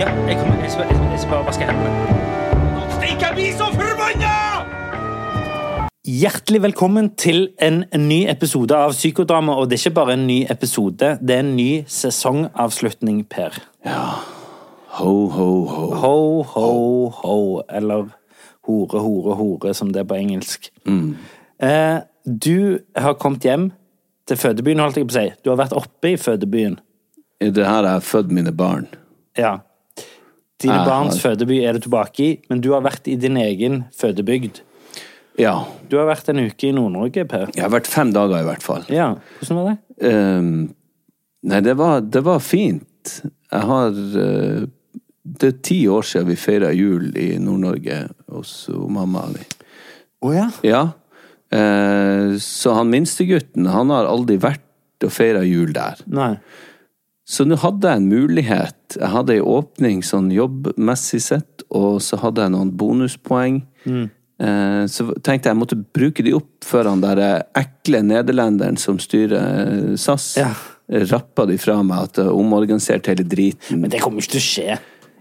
Ja, jeg, kommer, jeg, skal, jeg, skal- bare vaske hendene. Stikk, jeg blir så forbanna! Hjertelig velkommen til en ny episode av Psykodrama, og det er ikke bare en ny episode, det er en ny sesongavslutning, Per. Ja. Ho, ho, ho. Ho, ho, ho, eller hore, hore, hore, som det er på engelsk. Eh, du har kommet hjem til fødebyen, holdt jeg på å si. Du har vært oppe i fødebyen. Det her har jeg født mine barn. Ja. Dine ja, barns fødeby er du tilbake i, men du har vært i din egen fødebygd. Ja. Du har vært en uke i Nord-Norge, Per. Jeg har vært fem dager i hvert fall. Ja, hvordan var det? Um, nei, det var, det var fint. Jeg har uh, Det er ti år siden vi feira jul i Nord-Norge hos mamma mi. Å ja. Ja. Uh, så han minstegutten, han har aldri vært og feira jul der. Nei. Så nå hadde jeg en mulighet. Jeg hadde ei åpning sånn jobbmessig sett, og så hadde jeg noen bonuspoeng. Eh, Så tenkte jeg jeg måtte bruke de opp før han der ekle nederlenderen som styrer SAS, Ja. rappa de fra meg at jeg omorganiserte hele driten. Men det kommer ikke til å skje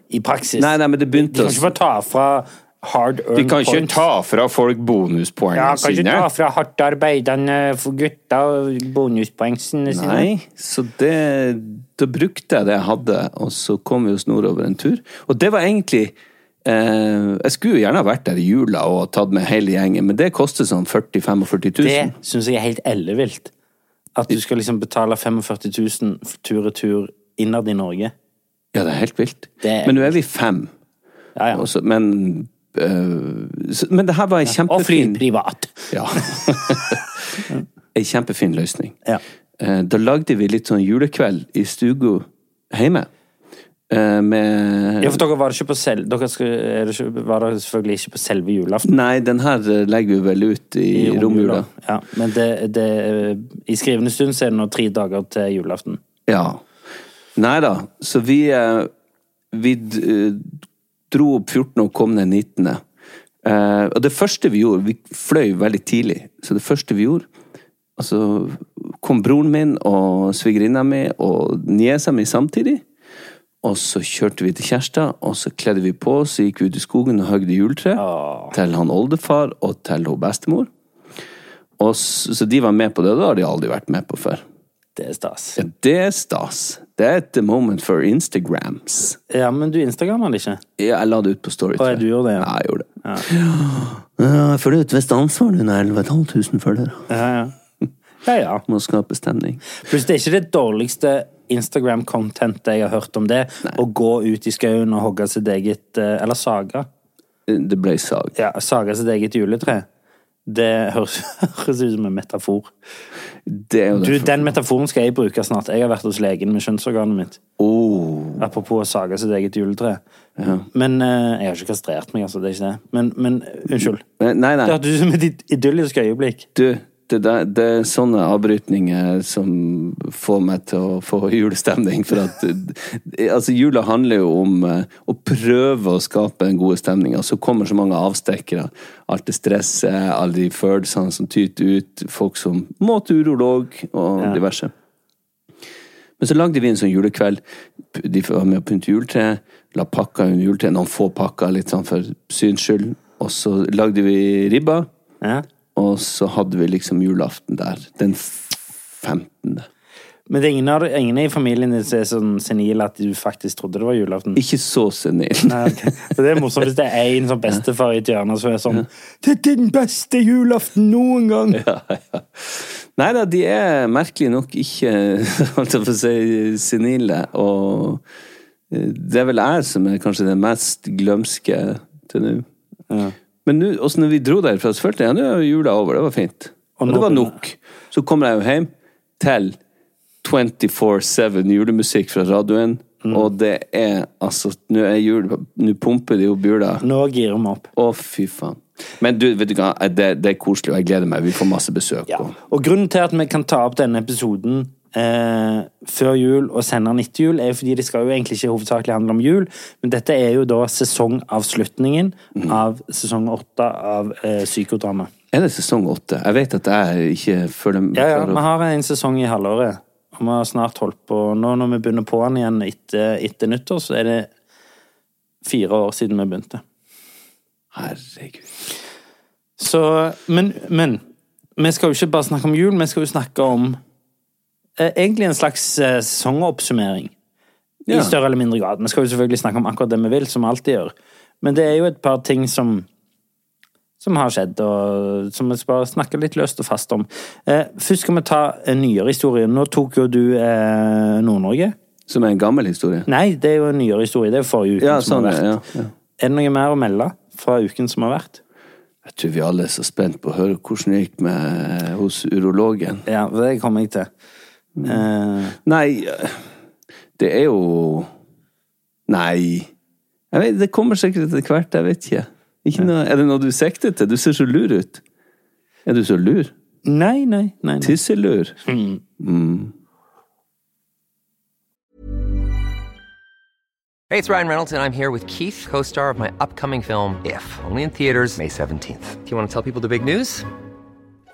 i praksis. Nei, nei, men det De begynte kan å ikke få ta fra hard earned points. De kan ikke points. ta fra folk bonuspoengene ja, kan ikke sine. ta fra hardt arbeidende gutta bonuspoengene sine. Nei, så det Da brukte jeg det jeg hadde, og så kom vi oss nordover en tur. Og det var egentlig eh, Jeg skulle jo gjerne ha vært der i jula og tatt med hele gjengen, men det koster sånn 40 000-45 000. Det syns jeg er helt ellevilt. At du skal liksom betale 45 000 tur-retur innad i Norge. Ja, det er helt vilt. Det er- Men nå er vi fem. Ja, ja. Også, men Men det her var en Og fly privat. Ja. en kjempefin løsning. Ja. Eh, Da lagde vi litt sånn julekveld i stua hjemme. Eh, Med Ja, for dere var ikke på selv... Dere er var selvfølgelig ikke på selve julaften. Nei, den her eh, legger vi vel ut i, romjula. Ja, men det, det, i skrivende stund så er det nå tre dager til julaften. Ja. Nei da, så vi eh, Vi eh, dro opp 14. og kom ned 19. Uh, og det første vi gjorde Vi fløy veldig tidlig, så det første vi gjorde Altså kom broren min og svigerinna mi og niesa mi samtidig. Og så kjørte vi til Kjærstad, og så kledde vi på oss, så gikk vi ut i skogen og høgde juletre. Til han oldefar og til hun bestemor. Og så, så de var med på det, og det har de aldri vært med på før. Det er stas. Ja, det er stas. Det er et moment for Instagrams. Ja, men du instagrammer det ikke? Ja, jeg la det ut på Story. Å, du gjorde det, ja. Ja, jeg gjorde det. Ja, jeg føler et visst ansvar når jeg har 11 500 følgere. Ja, ja. Ja, ja. Må skape stemning. Pluss det er ikke det dårligste Instagram-contentet jeg har hørt om det. Å gå ut i skauen og hogge sitt eget eh, Eller saga. Det ble sag. Ja, saga sitt eget juletre. Det høres, høres ut som en metafor. Du. Den metaforen skal jeg bruke snart. Jeg har vært hos legen med kjønnsorganet mitt. Oh, Apropos å sage sitt eget juletre. Men uh, Jeg har ikke kastrert meg, altså. Det er ikke det. Men, men unnskyld. Nei, nei. Det hørtes ut som et id- idyllisk øyeblikk. Du, det, det er sånne avbrytninger som får meg til å få julestemning. For at altså, jula handler jo om eh, å prøve å skape den gode stemninga. Så kommer så mange avstikkere. Alt det stresset, alle de følelsene som tyter ut. Folk som må til urolog og Ja. diverse. Men så lagde vi en sånn julekveld. De var med å pynte juletre. La pakka under juletreet. Noen få pakker, litt sånn for syns skyld. Og så lagde vi ribba. Ja. Og så hadde vi liksom julaften der. Den 15. Men det er ingen, av, ingen i familien din som er sånn senile at du faktisk trodde det var julaften? Ikke så senil. Nei, okay. Det er morsomt hvis det er en sånn bestefar i et hjørne som er sånn 'Dette er den beste julaften noen gang!' Ja, Nei da, de er merkelig nok ikke holdt jeg på å si, senile. Og eh, det er vel jeg som er kanskje den mest glømske til nå. Ja. Men også når vi dro derfra, så følte jeg ja, nå er jula over. Det var fint. Og Og det var nok. Så kommer jeg jo hjem til 24-7 julemusikk fra radioen. og det er altså Nå er jul Nå pumper de jo bjula. Nå girer vi opp. Å, fy faen. Men du, vet du hva, det, det er koselig, og jeg gleder meg. Vi får masse besøk. Ja. Og grunnen til at vi kan ta opp denne episoden eh, før jul og sende den etter jul, er jo fordi det skal jo egentlig ikke hovedsakelig handle om jul, men dette er jo da sesongavslutningen av sesong åtte av eh, Psykodrama. er det sesong åtte? Jeg vet at jeg ikke føler meg Ja, ja, vi har en sesong i halvåret. Og vi har snart holdt på Nå når vi begynner på den igjen etter, etter nyttår, så er det fire år siden vi begynte. Herregud. Så Men, men vi skal jo ikke bare snakke om jul, vi skal jo snakke om egentlig en slags eh, sesongoppsummering. Ja. I større eller mindre grad. Vi skal jo selvfølgelig snakke om akkurat det vi vil, som vi alltid gjør. Men det er jo et par ting som som har skjedd, og som vi skal snakke litt løst og fast om. Eh, først skal vi ta en nyere historie. Nå tok jo du eh, Nord-Norge. Som er en gammel historie? Nei, det er jo en nyere historie. Det er jo forrige uken Ja, som sånn, har vært. ja, ja. Er det noe mer å melde fra uken som har vært? Jeg tror vi alle er så spent på å høre hvordan det gikk med hos urologen. Ja, det kommer jeg til. Eh, Nei, det er jo Nei. Jeg vet, det kommer sikkert etter hvert, jeg vet ikke. ikke noe, er det noe du sikter til? Du ser så lur ut. Er du så lur? nei, nei, nei. nei. Tisselur? Hey, it's Ryan Reynolds, and I'm here with Keith, co star of my upcoming film, If, only in theaters, May 17th. Do you want to tell people the big news?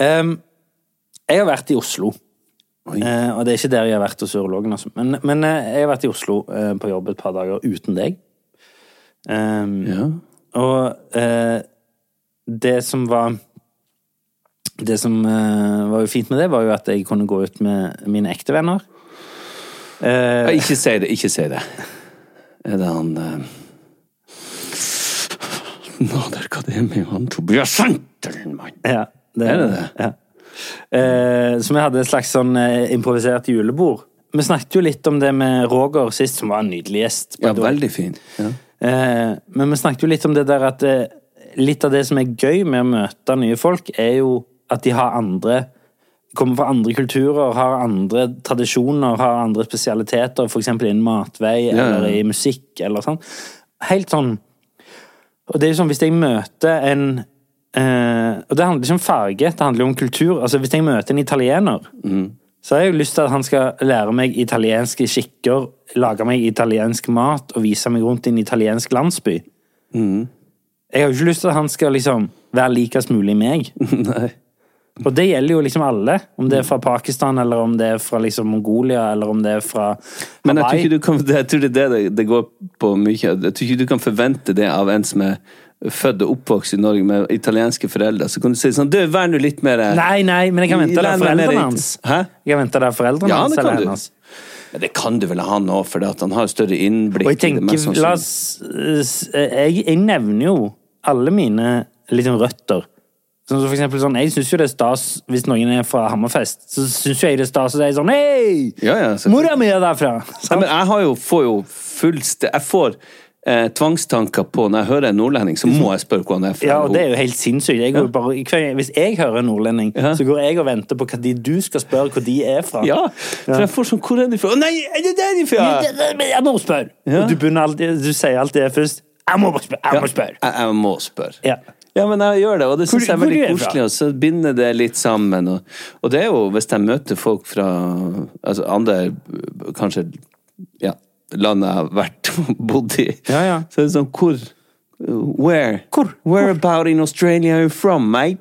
Em, jeg har vært i Oslo. Uh, og det er ikke der jeg har vært hos urologen, altså. Men, men uh, jeg har vært i Oslo uh, på jobb et par dager uten deg. Um, Ja. Og det som var Det som var jo fint med det, var jo at jeg kunne gå ut med mine ekte venner. Ikke si det, ikke si det. Er det han uh... Naderakademi og han Tobias Santelmann? Ja, det Er det det? Ja. Eh, så vi hadde et slags sånn eh, improvisert julebord. Vi snakket jo litt om det med Roger sist, som var en nydelig gjest. Ja, veldig fin. Ja. Eh, men vi snakket jo litt om det der at eh, litt av det som er gøy med å møte nye folk, er jo at de har andre Kommer fra andre kulturer, har andre tradisjoner, har andre spesialiteter, f.eks. innen matvei Ja, ja, eller i musikk eller sånn. Helt sånn Og det er jo sånn, hvis jeg møter en eh, Og det handler ikke om farge, det handler om kultur. Altså, hvis jeg møter en italiener, så har jeg jo lyst til at han skal lære meg italienske skikker, lage meg italiensk mat og vise meg rundt i en italiensk landsby. Jeg har jo ikke lyst til at han skal liksom være likest mulig meg. Nei. Og det gjelder jo liksom alle. Om det er fra Pakistan, eller om det er fra liksom Mongolia, eller om det er fra Men jeg tror Hawaii. ikke du kan det er det det, det går på mye. Jeg tror ikke du kan forvente det av en som er født og oppvokst i Norge med italienske foreldre. Så kan du si sånn Du, vær nå litt mer Nei, nei, men jeg kan vente der foreldrene hans. Hæ? Jeg kan vente der foreldrene Ja, hans kan eller du. hans. Men det kan du vel ha nå, for han har større innblikk Og jeg tenker, la oss eh, jeg, jeg nevner jo alle mine liksom røtter. Sånn for eksempel sånn, Jeg syns jo det er stas hvis noen er fra Hammerfest. Så syns jeg det er stas å si sånn Hei! Ja, ja. Mora mi er derfra! Nei, men jeg har jo, får jo fullst... Jeg får eh, tvangstanker på når jeg hører en nordlending, så må jeg spørre hvordan han er fra. Ja, og det er jo helt sinnssykt. Jeg går jo bare, hvis jeg hører en nordlending, Ja. så går jeg og venter på hva de du skal spørre hvor de er fra. Ja, for jeg får sånn Hvor er de fra? Å nei, er det der de fra? Jeg må spørre! Ja. Og du, alltid, du sier alltid det først. Jeg må spørre! Jeg må spørre! Jeg, jeg må spørre. Ja. Ja, men jeg gjør det, og det syns jeg er veldig koselig. Og så binder det litt sammen. Og, og det er jo, hvis jeg møter folk fra altså andre kanskje ja, land jeg har vært bodd i. Ja, ja. Så er sånn Hvor? Where? Hvor? Where about in Australia are you from, mate?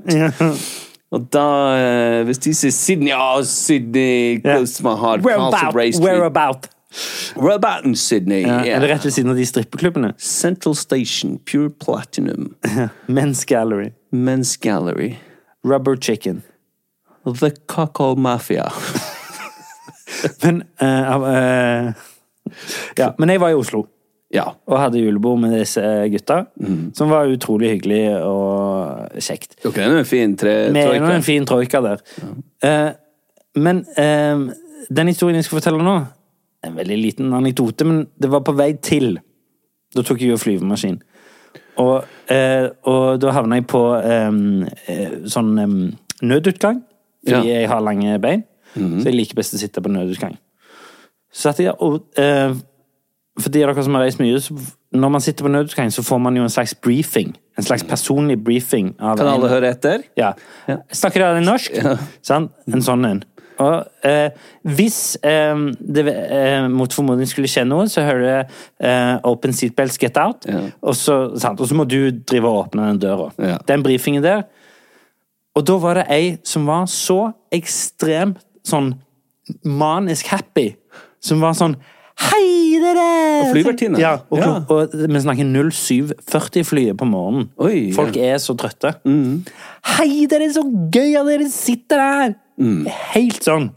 Og da, eh, hvis de sier Sydney, ja, Sydney, close to my heart, Where about? Where about? Where about in Sydney? Ja, yeah. Eller det rett ved siden av de strippeklubbene? Central Station, Pure Platinum, Men's Gallery. Men's Gallery, Rubber Chicken. The Cockle Mafia. Men, uh, eh, ja, men jeg var i Oslo Ja. og hadde julebord med disse gutta, som var utrolig hyggelig og kjekt. Dere er en fin tre Vi er en fin troika der. Eh, men eh, den historien jeg skal fortelle nå, en veldig liten anekdote, men det var på vei til. Da tok jeg jo flyvemaskin. Og, eh, og da havna jeg på eh, eh, sånn eh, nødutgang, fordi Ja. jeg har lange bein. Så jeg liker best å sitte på nødutgang. Så at jeg og eh, for de av dere som har reist mye, så når man sitter på nødutgang, så får man jo en slags briefing. En slags personlig briefing. Kan alle en- høre etter? ja. Snakker dere norsk? Sant? En sånn en. Og eh, hvis eh, det eh, mot formodning skulle skje noe, så hører du eh, 'Open seatbelts, get out', Ja. og, så, sant? og så må du drive og åpne den døra. Ja. Den brifingen der. Og da var det ei som var så ekstremt sånn manisk happy, som var sånn Hei, dere! Og flyvertinne. Ja, og, Ja. og vi snakker 07.40-flyet på morgenen. Oi, Folk ja. er så trøtte. Hei, det er så gøy at dere sitter der! Helt sånn.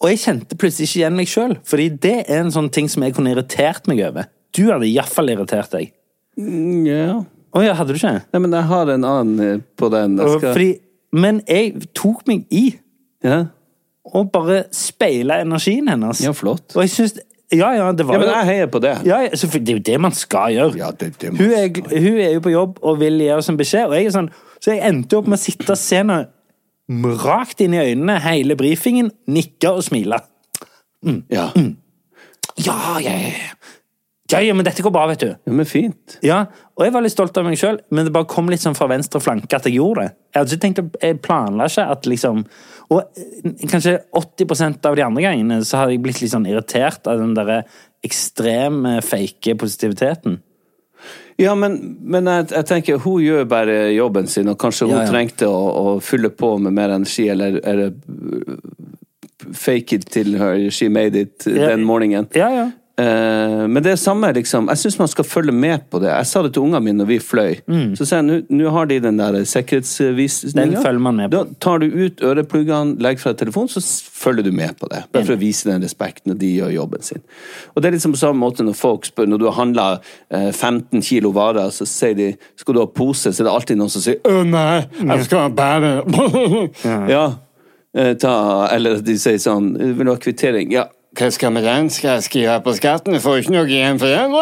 Og jeg kjente plutselig ikke igjen meg sjøl, fordi det er en sånn ting som jeg kunne irritert meg over. Du hadde iallfall irritert deg. Mm, Ja. Å ja, hadde du ikke? Nei, men jeg har en annen eh, på den. Jeg skal... Fordi, men jeg tok meg i ja. Og bare speila energien hennes. ja, flott. Og jeg synes, Ja, ja, det var Ja, men jeg heier på det. ja, ja, Det er jo det man skal gjøre. Ja, det, det man Hun er, hun er jo på jobb og vil gi oss en beskjed, og jeg er sånn Så jeg endte opp med å sitte og se henne rakt inn i øynene hele brifingen, nikke og smile. Ja. Ja, ja, ja. Ja, ja, men dette går bra, vet du. ja, men fint. Ja, og jeg var litt stolt av meg sjøl, men det bare kom litt sånn fra venstre flanke at jeg gjorde det. Jeg hadde ikke tenkt jeg planla ikke at liksom Og eh, kanskje 80% av de andre gangene så har jeg blitt litt sånn irritert av den derre ekstreme fake positiviteten. Ja, men, men jeg, jeg tenker hun gjør bare jobben sin, og kanskje hun Ja, ja. trengte å, å fylle på med mer energi, eller, eller fake it till her, she made it Ja. den morgenen. Ja, ja. Eh, men det er samme, liksom. Jeg syns man skal følge med på det. Jeg sa det til ungene mine når vi fløy. Så sa jeg nå- har de den der sikkerhetsvisninga. Den følger man med på. Da tar du ut ørepluggene, legger fra telefonen, så følger du med på det. Bare for å vise den respekten når de gjør jobben sin. Og det er liksom på samme måte når folk spør Når du har handla 15 kilo varer, så sier de skal du ha pose, så er det alltid noen som sier Å nei, jeg skal bære. ja. Eh, Ta, eller de sier sånn Vil du ha kvittering? Ja. Hva skal med den? Skal jeg skrive på skatten? Jeg får ikke noe igjen for den!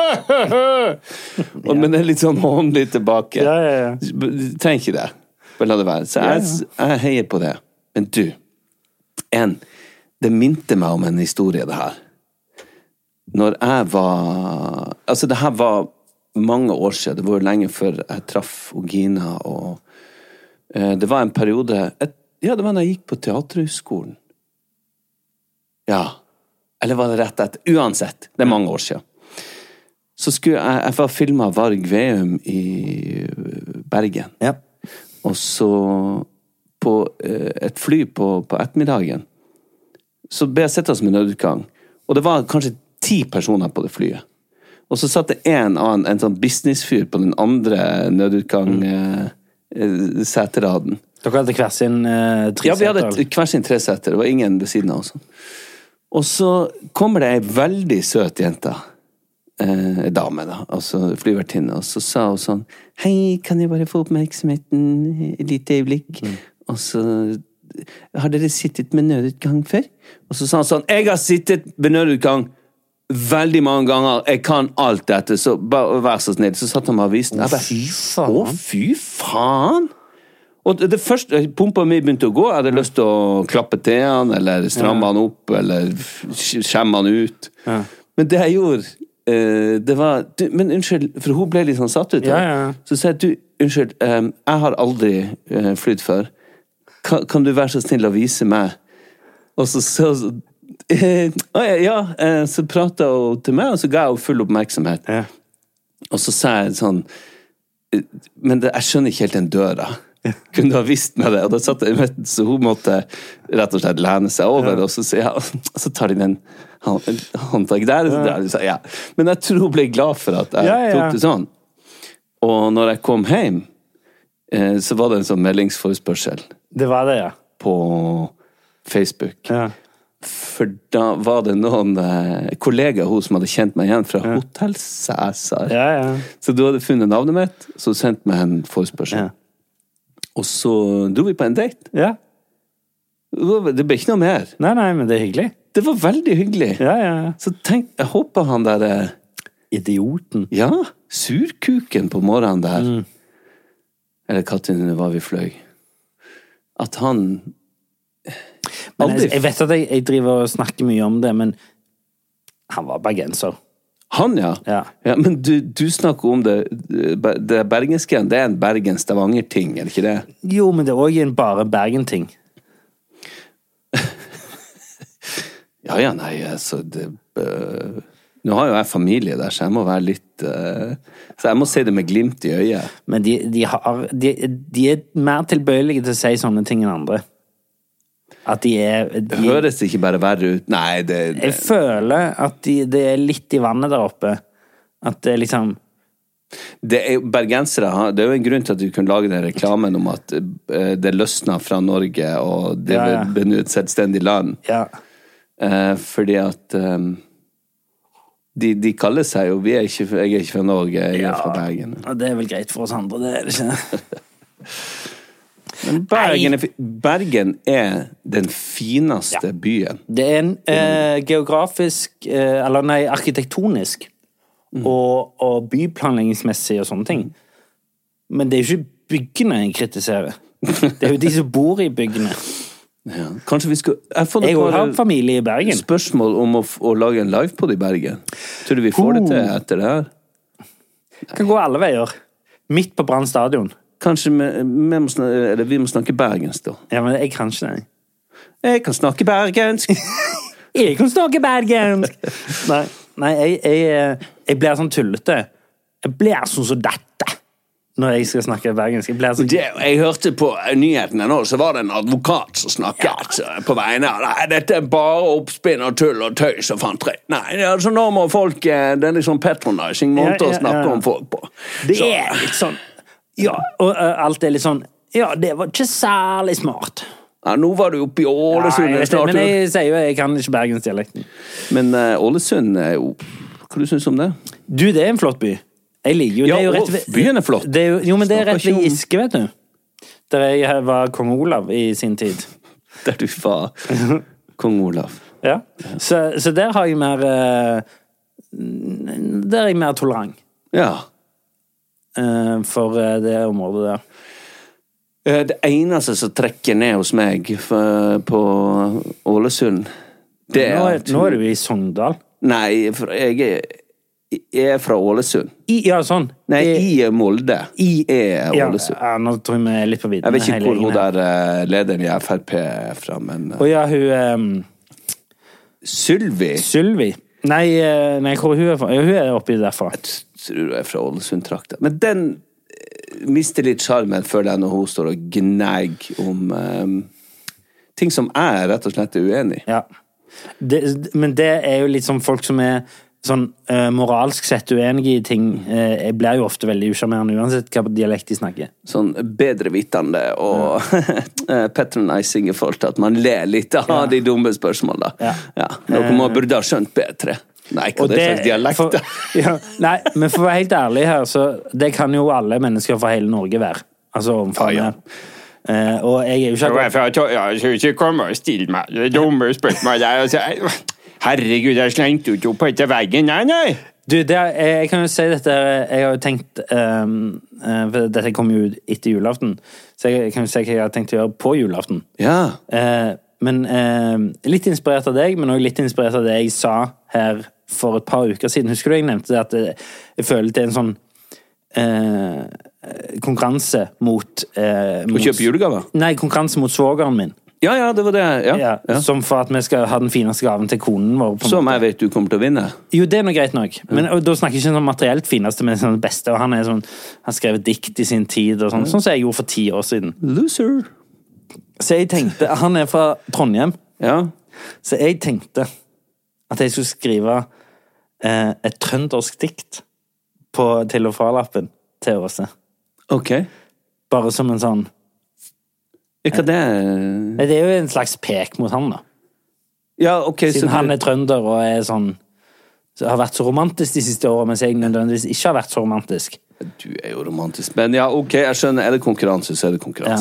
ja. men det er litt sånn håndlig tilbake. Ja, ja, ja. Tenk trenger ikke det. Bare la det være. Så jeg, jeg heier på det. Men du, en Det minte meg om en historie, det her. Når jeg var Altså, det her var mange år siden. Det var jo lenge før jeg traff Gina, og uh, det var en periode et, Ja, det var da jeg gikk på Teaterhøgskolen. Ja. Eller var det rett etter? Uansett, det er mange år siden. Så skulle jeg Jeg var filma Varg Veum i øh, Bergen. ja. Og så på eh, et fly på, på ettermiddagen så ble jeg sittende med nødutgang. Og det var kanskje ti personer på det flyet. Og så satt det en annen, en sånn businessfyr på den andre nødutgang-seteraden. Dere hadde hver sin treseter? Ja, vi hadde hver sin treseter. Det var ingen ved siden av oss. Og så kommer det ei veldig søt jente. Eh, dame, da. Altså flyvertinne. Og så sa hun sånn Hei, kan jeg bare få oppmerksomheten et lite øyeblikk? Og så Har dere sittet med nødutgang før? Og så sa han sånn Jeg har sittet med nødutgang veldig mange ganger. Jeg kan alt dette, så bare vær så snill. Så satt han med avisen. Bare, fy faen. Å, fy faen! Og det, første, Pumpa mi begynte å gå. Jeg hadde lyst til å klappe til han, eller stramme han opp, eller skjemme han ut. Men det jeg gjorde, eh, det var du, Men unnskyld, for hun ble litt sånn satt ut. Ja, ja, ja. Så sa jeg du, unnskyld, eh, jeg har aldri uh, flydd før. Kan, kan du være så snill å vise meg? Og så, så, Eh, ja, ja, eh, så prata hun til meg, og så ga jeg henne full oppmerksomhet. Ja. Og så sa jeg sånn eh, Men det, jeg skjønner ikke helt den døra. Kunne du ha visst meg det? Og da satt jeg med, så hun måtte rett og slett lene seg over, og så, ja, så tar de den hånd- håndtak der. der så, ja. Men jeg tror hun ble glad for at jeg Ja, ja, ja. tok det sånn. Og når jeg kom hjem, eh, så var det en sånn meldingsforespørsel Det var det, ja. på Facebook. ja. For da var det noen eh, kollegaer hun som hadde kjent meg igjen fra Hotell Cæsar. Ja, ja. Så du hadde funnet navnet mitt, så sendte meg en forespørsel. Og så dro vi på en date. ja. Det ble ikke noe mer. Nei, nei, men det er hyggelig. Det var veldig hyggelig. Ja, ja. ja. Så tenk, jeg håper han der eh, Idioten. Ja, surkuken på morgenen der. Mm. Eller når var vi fløy. At han aldri... jeg, jeg vet at jeg, jeg driver og snakker mye om det, men han var bergenser. Han, ja. Ja. men du, du snakker om det Det bergenske det er en Bergen-Stavanger-ting, er det ikke det? Jo, men det er òg en bare Bergen-ting. Ja ja, nei, altså det uh, Nå har jo jeg familie der, så jeg må være litt uh, Så jeg må si det med glimt i øyet. Men de, de, har, de, de er mer tilbøyelige til å si sånne ting enn andre. At de er Det høres ikke bare verre ut. Nei, det, det Jeg føler at de, det er litt i vannet der oppe. At det liksom Det er, bergensere det er jo en grunn til at du kunne lage den reklamen om at eh, det løsna fra Norge, og det Ja, ja. ble nå et selvstendig land. Ja. Eh, fordi at um, de, de kaller seg jo vi er ikke, Jeg er ikke fra Norge, jeg er fra Bergen. Og det er vel greit for oss andre, det er det ikke? Men Bergen er, Bergen er den fineste byen. Det er en eh, geografisk eh, Eller nei, arkitektonisk og, og byplanleggingsmessig og sånne ting. Men det er jo ikke byggene jeg kritiserer. Det er jo de som bor i byggene. Ja. Kanskje vi skal Jeg fått Jeg har familie i Bergen. spørsmål om å, å lage en livepod i Bergen. Tror du vi får det til etter det her? Det Kan gå alle veier. Midt på Brann stadion. Kanskje vi, vi, må snakke, eller vi må snakke bergensk, da. Ja, men jeg kan ikke det. Jeg kan snakke bergensk. Jeg kan snakke bergensk! Nei, nei jeg, jeg, eh, jeg blir sånn tullete. Jeg blir sånn som dette når jeg skal snakke bergensk. Jeg blir sånn Det, jeg hørte på nyhetene nå, så var det en advokat som snakket ja. på vegne av Nei, dette er bare oppspinn og tull og tøys og fanteri. Nei, altså nå må folk eh, Det er liksom patronizing måte Ja, ja, å snakke om folk på. Det Så- er litt sånn Ja, og uh, alt er litt sånn Ja, det var ikke særlig smart. ja, Nå var du oppe i Ja, Ålesund jeg snart. men jeg sier jo jeg kan ikke bergensdialekten. Men uh, Ålesund er jo Hva du syns du om det? Du, det er en flott by. Jeg liker jo Ja, det. Er jo rett ved, byen er flott. Det er jo, jo, men det er rett ved Giske, vet du. Der jeg var kong Olav i sin tid. Der du var kong Olav. Ja. Så, så der har jeg mer eh, Der er jeg mer tolerant Ja. Eh, for eh, det området der. Eh, Det eneste som trekker ned hos meg på Ålesund, det er Nå er, nå er du i Sogndal. Nei, for jeg er, jeg er fra Ålesund. I, ja, sånn. Nei, I, i Molde. i- er Ålesund. ja, nå tror jeg vi er litt på vidden. Jeg vet ikke hvor hun der lederen i Frp er fra, men Å ja, hun um, Sylvi Sylvi. Nei, nei, hvor hun er fra? Ja, hun er oppi derfra. Tror jeg er fra Ålesund-trakta. Men den eh, mister litt sjarmen føler jeg, når hun står og gnager om um, ting som jeg rett og slett er uenig i. Ja. Det, men det er jo litt sånn folk som er sånn uh, moralsk sett uenige i ting, Jeg blir jo ofte veldig usjarmerende uansett hva dialekt de snakker. Sånn bedrevitende og patronizing i forhold til at man ler litt av de dumme spørsmålene. Ja. Ja. Noe man burde ha skjønt bedre. Nei, hva det er slags dialekt, for, ja, nei, men for å være helt ærlig her, så det kan jo alle mennesker fra hele Norge være. Altså omfanget. Ja, ja. Eh, og jeg er jo ikke akkurat jeg skal ikke komme og stille meg det dumme spørsmålet der. og si, Herregud, jeg slengte jo ikke opp etter veggen, nei, nei. Du, det, er- jeg, kan jo si dette Jeg har jo tenkt um, For dette kom jo ut etter julaften. Så jeg, kan jo si hva jeg har tenkt å gjøre på julaften. Ja. Eh, men eh, litt inspirert av deg, men også litt inspirert av det jeg sa her for et par uker siden. Husker du jeg nevnte det at jeg, jeg føler det er en sånn eh, konkurranse mot, eh, Å kjøpe julegaver? Nei, konkurranse mot svogeren min. Ja, ja, det var det. Ja, Ja, ja. Som for at vi skal ha den fineste gaven til konen vår. Som jeg vet du kommer til å vinne. Jo, det er noe greit nok. Men og da snakker jeg ikke sånn materielt fineste, men sånn beste. Og han er sånn, han skrev dikt i sin tid, og sånn, sånn som jeg gjorde for ti år siden. Loser. Så jeg tenkte, Han er fra Trondheim, Ja. så jeg tenkte at jeg skulle skrive eh, et trøndersk dikt på til og fra-lappen til Åse. Ok. Bare som en sånn Ja, hva det Nei, Det er jo en slags pek mot han, da. Ja, ok, så Siden han er trønder og er sånn så har vært så romantisk de siste årene, mens jeg nødvendigvis ikke har vært så romantisk. du er jo romantisk. Men ja, ok, jeg skjønner. Er det konkurranse, så er det Ja.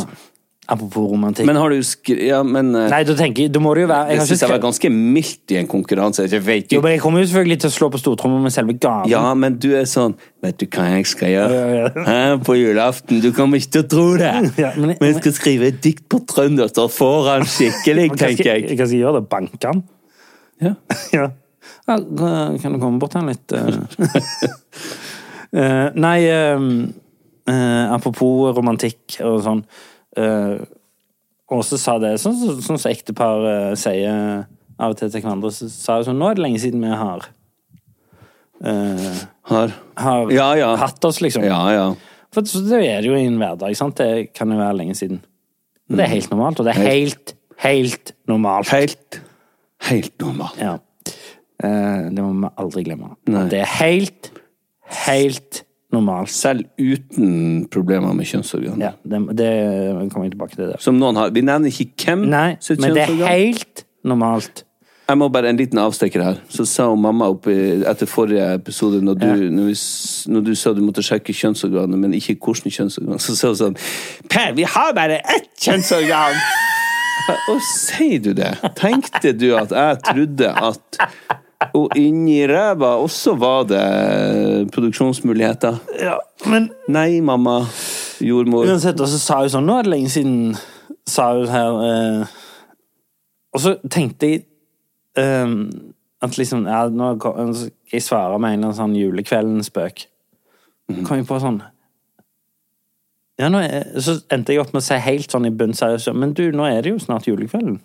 Apropos romantikk. Men har du skri... Ja, men uh, Nei, da tenker jeg, da må det jo være jeg jeg syns jeg var ganske mildt i en konkurranse. Jeg vet Jo, jo men Jeg kommer jo selvfølgelig til å slå på stortromma med selve gaven. Ja, men du er sånn Vet du hva jeg skal gjøre? Ja, ja, Hæ, på julaften? Du kommer ikke til å tro det! Ja, men men jeg skal skrive et dikt på trøndersk, da får han skikkelig, tenker jeg, hva skal jeg gjøre? det? Banke han? Ja. Ja. ja. Kan du komme bort her litt? uh... Eh, nei, apropos romantikk og sånn. Uh, så sa det, sånn som så, så ektepar eh, sier av og til til hverandre. Så sa jeg sånn Nå er det lenge siden vi har Uh, Har har Ja, ja. hatt oss, liksom. Ja, ja. For det er det jo i en hverdag, sant? Det kan jo være lenge siden. Og det er helt normalt, og det er helt, helt normalt. Helt Helt normalt. Ja. Eh, det må vi aldri glemme. Nei. Det er helt, helt normalt. Selv uten problemer med kjønnsorgan. Ja, det, det kommer vi tilbake til. Det. Som noen har Vi nevner ikke hvem Nei, sitt men det er helt normalt. Jeg må bare en liten avstikker her. Så sa hun mamma oppe etter forrige episode, når du, når, vi, når du sa du måtte sjekke kjønnsorganet, men ikke hvilket kjønnsorgan, så sa hun sånn Per, vi har bare ett kjønnsorgan! Og sier du det? Tenkte du at jeg trodde at og inni ræva også var det produksjonsmuligheter? Ja, men Nei, mamma. Jordmor. uansett, og så sa hun sånn Nå er det lenge siden, sa hun her. Eh, og så tenkte jeg eh, at liksom ja, Nå skal jeg svare med en eller annen sånn julekvelden-spøk. kom jeg på sånn ja, nå er, Så endte jeg opp med å si helt sånn i bunn seriøst Men du, nå er det jo snart julekvelden.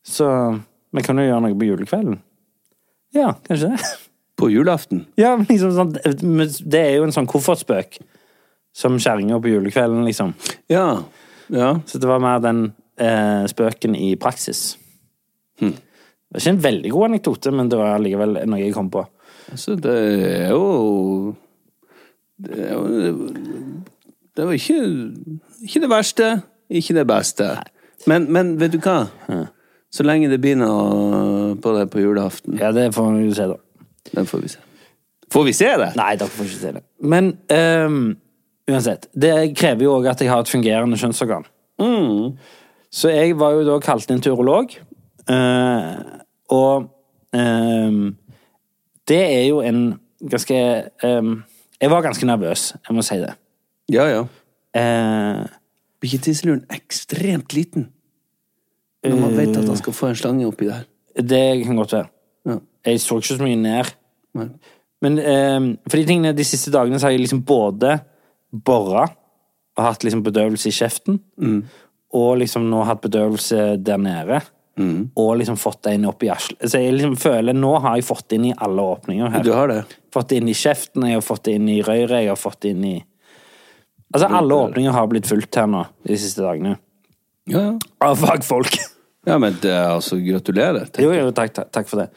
Så vi kan jo gjøre noe på julekvelden. Ja, kanskje det. På julaften. Ja, men liksom sånn Det er jo en sånn koffertspøk. Som kjerringa på julekvelden, liksom. Ja. Ja. Så det var mer den eh, spøken i praksis. Hm. Det var ikke en veldig god anekdote, men det var allikevel noe jeg kom på. Altså, det er jo Det, er jo, det var ikke, ikke det verste, ikke det beste. Men, men vet du hva? Så lenge det blir noe på det på julaften, Ja, det får vi se, da. den får vi se. Får vi se det? Nei, dere får ikke se det. Men um, uansett. Det krever jo òg at jeg har et fungerende kjønnsorgan. Så jeg var jo da kalt inn til urolog. Uh, og um, det er jo en ganske um, Jeg var ganske nervøs, jeg må si det. Ja, ja. Uh, Blir ikke tisseluren ekstremt liten? Når man vet at han skal få en slange oppi der. det kan godt være. Ja. Jeg så ikke så mye ned. Nei. Men eh, for de tingene de siste dagene så har jeg liksom både bora og hatt liksom bedøvelse i kjeften, og liksom nå hatt bedøvelse der nede. Og liksom fått det inn opp i asl... Så jeg liksom føler nå har jeg fått det inn i alle åpninger her. Du har det? Fått det inn i kjeften, jeg har fått det inn i røret, jeg har fått det inn i Altså, alle åpninger har blitt fulgt her nå de siste dagene. Ja, ja. Av fagfolk. Ja, men det, altså, gratulerer. Jo, jo, takk, takk, takk for det.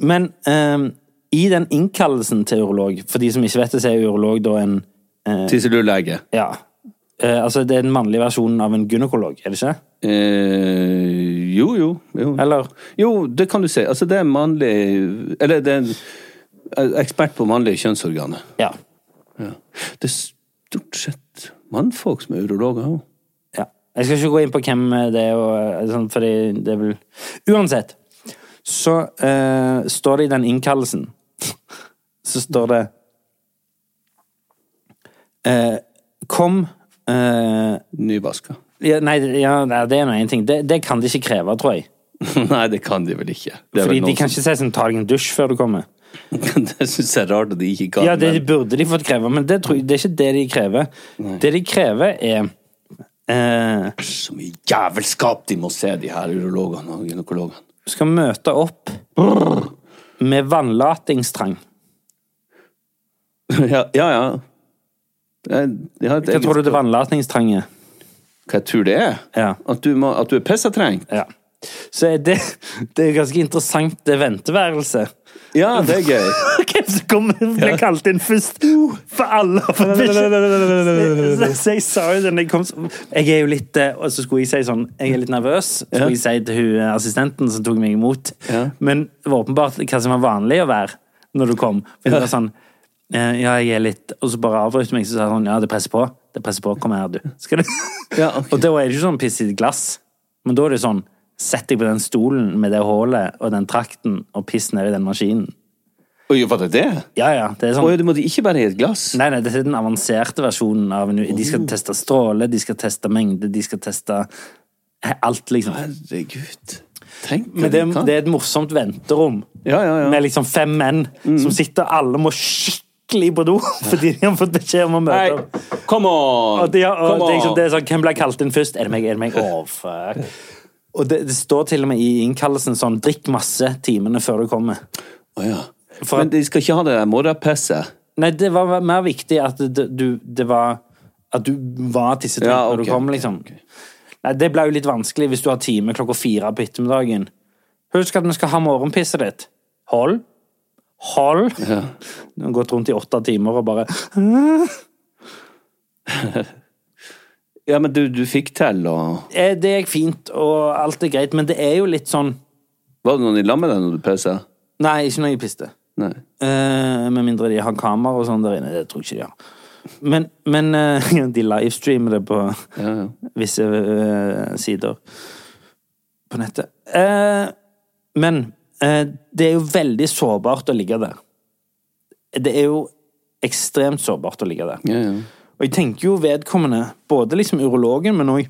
Men um, i den innkallelsen til urolog, for de som ikke vet det, så er urolog da en Tisselurlege. Ja. Uh, altså, det er den mannlige versjonen av en gynekolog, er det ikke? Uh, jo, jo, jo. Eller? Jo, det kan du si. Altså, det er mannlig Eller det er en eh, ekspert på mannlige kjønnsorganer. Ja. Ja. Det er stort sett mannfolk som er urologer òg. Jeg skal ikke gå inn på hvem det er, og, eh, sånn, fordi det er vel Uansett, så uh, står det i den innkallelsen Så står det uh, Kom uh, Nyvaska. ja, Nei, ja, det er nå én ting. Det, det kan de ikke kreve, tror jeg. Nei, det kan de vel ikke. Det Fordi vel de kan ikke si sånn ta deg en dusj før du kommer. Det syns jeg er rart at de ikke kan. Ja, det men- burde de fått kreve, men det, tror det er ikke det de krever. Det de krever, er eh, Så mye jævelskap de må se, de her urologene og gynekologene. Du skal møte opp med vannlatingstrang. ja, ja. ja. Jeg, jeg Hva tror du det vannlatingstrang er? Hva jeg tror det er? Ja. At du, må, at du er pissetrengt? ja. Så det, det er ganske interessant, det venteværelset. Ja, det er gøy. Hvem som kommer ble kalt inn først? For alle for beskjed. Så jeg sa jo den jeg kom Jeg er jo litt eh, Og så skulle jeg si sånn Jeg er litt nervøs. Så skulle jeg si til hun eh, assistenten som tok meg imot. Men det var åpenbart hva som var vanlig å være når du kom. For det var sånn eh, Ja, jeg er litt Og så bare avbrøt meg, så sa hun ja, det presser på. Det presser på. Kom her, du. Skal du? Ja, okay. Og da er det ikke sånn piss i glass. Men da er det sånn Sett deg på den stolen med det hullet og den trakten, og piss ned i den maskinen. Oi, var det det? Ja, ja. Det sånn Oi, du måtte ikke bare i et glass? Nei, nei, dette er den avanserte versjonen av en De skal teste stråle, de skal teste mengde, de skal teste alt, liksom. Herregud. Tenk Men det, det er et morsomt venterom Ja, ja, ja. med liksom fem menn som sitter Alle må skikkelig på do fordi de har fått beskjed om å møte opp. come on! Og de og come det, er liksom, det er sånn, Hvem ble kalt inn først? Er det meg? Er det meg? Å, fuck. Og det, det står til og med i innkallelsen sånn Drikk masse timene før du kommer. Å, ja. For Men de skal ikke ha det der morgenpisset? Nei, det var mer viktig at det, du, det var At du var tissetrengt Ja, når du kom, liksom. liksom. okay. Nei, Det ble jo litt vanskelig hvis du har time klokka fire på ettermiddagen. Husk at vi skal ha morgenpisset ditt. Hold. Hold. Ja. Du har gått rundt i åtte timer og bare Ja, men du, du fikk til, og eh, Det gikk fint, og alt er greit, men det er jo litt sånn Var det noen i lag med deg når du pissa? Nei, ikke når jeg piste. Nei. Eh, med mindre de har kamera og sånn der inne. Det tror jeg ikke de har. Men, men eh, de livestreamer det på Ja, ja. visse eh, sider på nettet. Eh, men det er jo veldig sårbart å ligge der. Det er jo ekstremt sårbart å ligge der. ja, ja. Og jeg tenker jo vedkommende, både liksom urologen, men òg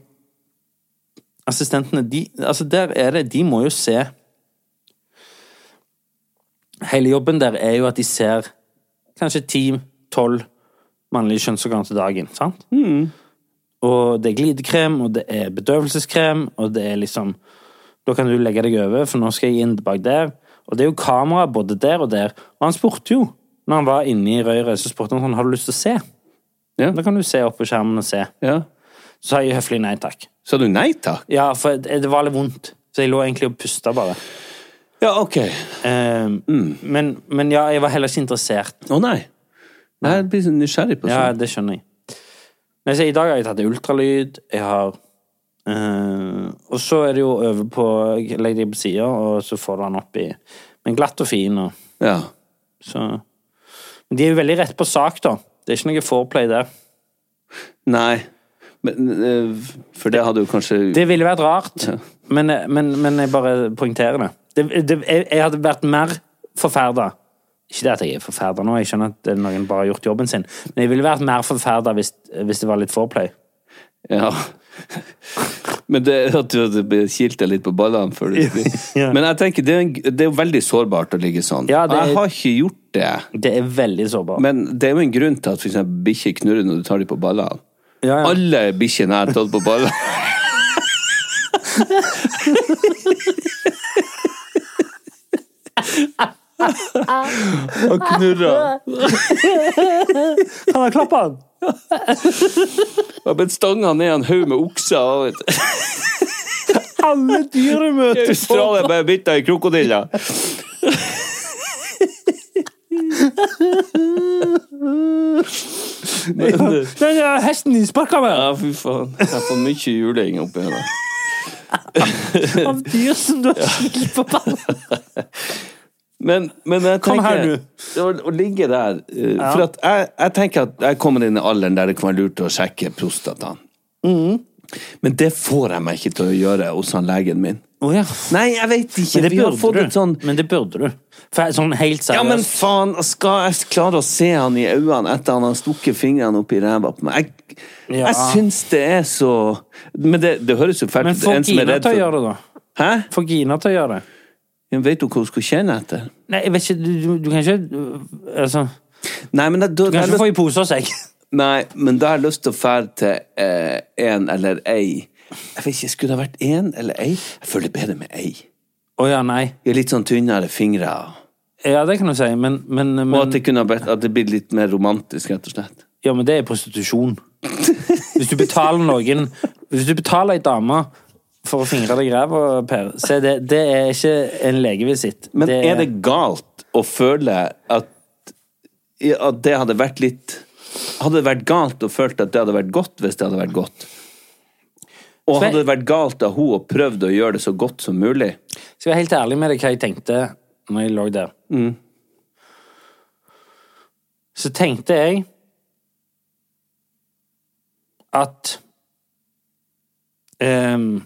assistentene de, altså Der er det De må jo se Hele jobben der er jo at de ser kanskje ti-tolv mannlige kjønnsorgan til dagen. sant? Og det er glidekrem, og det er bedøvelseskrem, og det er liksom Da kan du legge deg over, for nå skal jeg inn bak der. Og det er jo kamera både der og der. Og han spurte jo, når han var inne i røret, så spurte han sånn Har du lyst til å se? Ja. Da kan du se opp på skjermen og se. ja. Så sa jeg høflig nei takk. Sa du nei takk? Ja, for det var litt vondt. Så jeg lå egentlig og pusta bare. Ja, ok. Eh, men, men ja, jeg var heller ikke interessert. Å nei. Jeg blir så nysgjerrig på Ja, det skjønner jeg. Men så I dag har jeg tatt ultralyd. Jeg har eh, Og så er det jo over på Legger deg på sida, og så får du den opp i Men glatt og fin, og Ja. så Men de er jo veldig rett på sak, da. Det er ikke noe foreplay der. Nei. Men, eh, for det hadde jo kanskje Det ville vært rart, men, men, men jeg bare poengterer det. det, det jeg, jeg hadde vært mer forferda Ikke det at jeg er forferda nå, jeg skjønner at noen bare har gjort jobben sin, men jeg ville vært mer forferda hvis, hvis det var litt foreplay. Ja. Men det at du kilte kilt litt på ballene før du Ja. Men jeg tenker, det er, en, det er veldig sårbart å ligge sånn. Ja, er- Jeg har ikke gjort det. Det er veldig sårbart. Men det er jo en grunn til at for bikkjer knurrer når du tar dem på ballene. Ja, ja. Alle bikkjene jeg har tatt på ballene Og knurra. Kan jeg klappe han? Jeg har blitt stanga ned en haug med okser. Alle dyremøter! Australia ble bitt av ei krokodille. Den hesten din sparka meg! Ja, fy faen. Jeg har fått mye juling oppi her. Av dyr som du har skilt på ballen. Men, men jeg tenker å, å ligge der ja. For at jeg, jeg tenker at jeg kommer inn i alderen der det kan være lurt å sjekke prostataen. Mm. Men det får jeg meg ikke til å gjøre hos han legen min. Oh, ja. Nei, jeg vet ikke. Men det burde du. sånn Men det burde du. For sånn helt seriøst. Ja, men faen, skal jeg klare å se han i øynene etter han har stukket fingrene opp i ræva på meg? Jeg, Ja. jeg syns det er så Men det, det høres jo fælt Men ut. få En som er Gina til å gjøre det, da. Hæ? Få Gina til å gjøre det. Ja, Vet du hva hun skal kjenne etter? Nei, jeg vet ikke Du, du, du kan ikke uh, Altså Du Nei, men da, da, kan ikke få i pose og jeg. Nei, men da har jeg lyst til å fære til eh, en eller ei. Jeg vet ikke, Skulle det ha vært en eller ei? Jeg føler det er bedre med ei. Å ja, nei. Jeg er litt sånn tynnere fingre. Ja, det kan du si, men, men, Og at det, kunne ha blitt, at det blir litt mer romantisk, rett og slett. Ja, men det er prostitusjon. Hvis du betaler noen Hvis du betaler ei dame for å fingre deg i ræva, Per, så er det, det er ikke en legevisitt. Men er det galt å føle at, at det hadde vært litt Hadde det vært galt å føle at det hadde vært godt hvis det hadde vært godt? Og hadde det vært galt av hun å prøvd å gjøre det så godt som mulig? Skal jeg være helt ærlig med deg hva jeg tenkte når jeg lå der. Så tenkte jeg at ehm,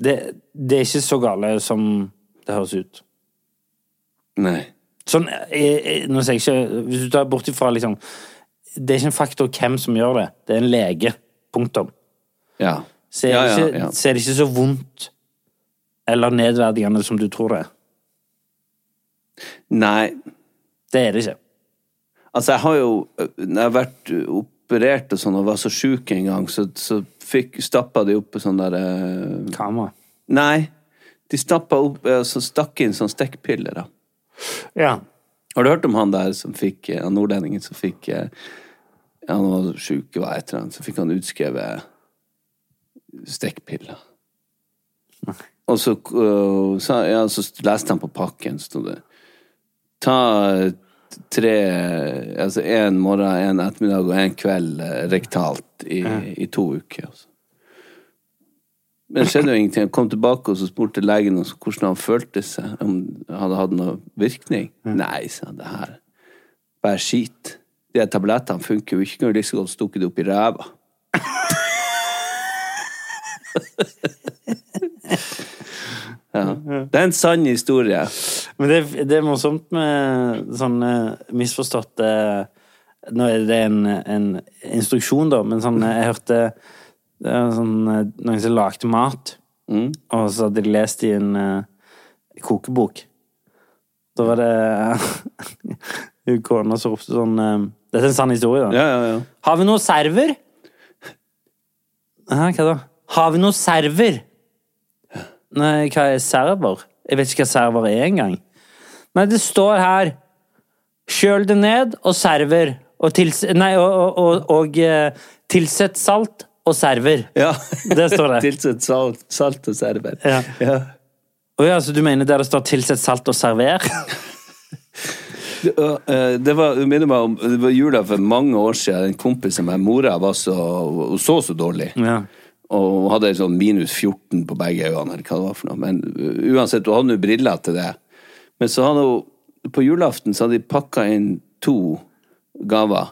det, det er ikke så gale som det høres ut. Nei. Sånn, jeg, jeg, nå sier jeg ikke Hvis du tar bort ifra liksom Det er ikke en faktor hvem som gjør det. Det er en lege. Punktum. Ja. Så er, ja, ja, ikke, så er det ikke så vondt eller nedverdigende som du tror det er. Nei. Det er det ikke. Altså, jeg har jo Når jeg har vært operert og sånn og var så sjuk en gang, så, så fikk, stappa de opp på sånn der eh, Kamera. Nei. De stappa opp eh, Så stakk inn sånn stekkpiller, da. Ja. Har du hørt om han der som fikk eh, Han nordlendingen som fikk eh, Han var sjuk, var et eller annet, så fikk han utskrevet stekkpiller. Og så, øh, sa, ja, så leste han på pakken, sto det Ta tre Altså en morgen, en ettermiddag og en kveld eh, rektalt i, i to uker. Altså. Men det skjedde jo ingenting. Han kom tilbake og så spurte legen også hvordan han følte seg. Om det hadde hatt noe virkning. Nei, sa han. Det her bare skit. De tablettene funker jo ikke. Kunne like så godt stukket det opp i ræva. ja. Det er en sann historie. Men det, det er morsomt med sånne misforståtte Nå er det en, en instruksjon, da, men sånn Jeg hørte sånn, noen som lagde mat, og så hadde de lest i en uh, kokebok. Da var det kona som ropte sånn uh, Dette er en sann historie, da. Ja, ja, ja. Har vi noe server? Hæ, hva da? Har vi noe server? Nei, hva er server? Jeg vet ikke hva server er engang. Nei, det står her Kjøl det ned og server. Og, tils nei, og, og, og, og eh, tilsett salt og server. ja. Det står det. Tilsett salt, salt og server. Ja. Ja. Å ja, så du mener der det står 'tilsett salt og server'? Det, var, minner meg om Det var jula for mange år siden. En kompis av meg, mora, var så, hun så så dårlig. Ja. Og hun hadde sånn minus 14 på begge øynene, eller hva det var for noe. Men uh, uansett, hun hadde jo briller til det. Men så hadde hun På julaften så hadde de pakka inn to gaver.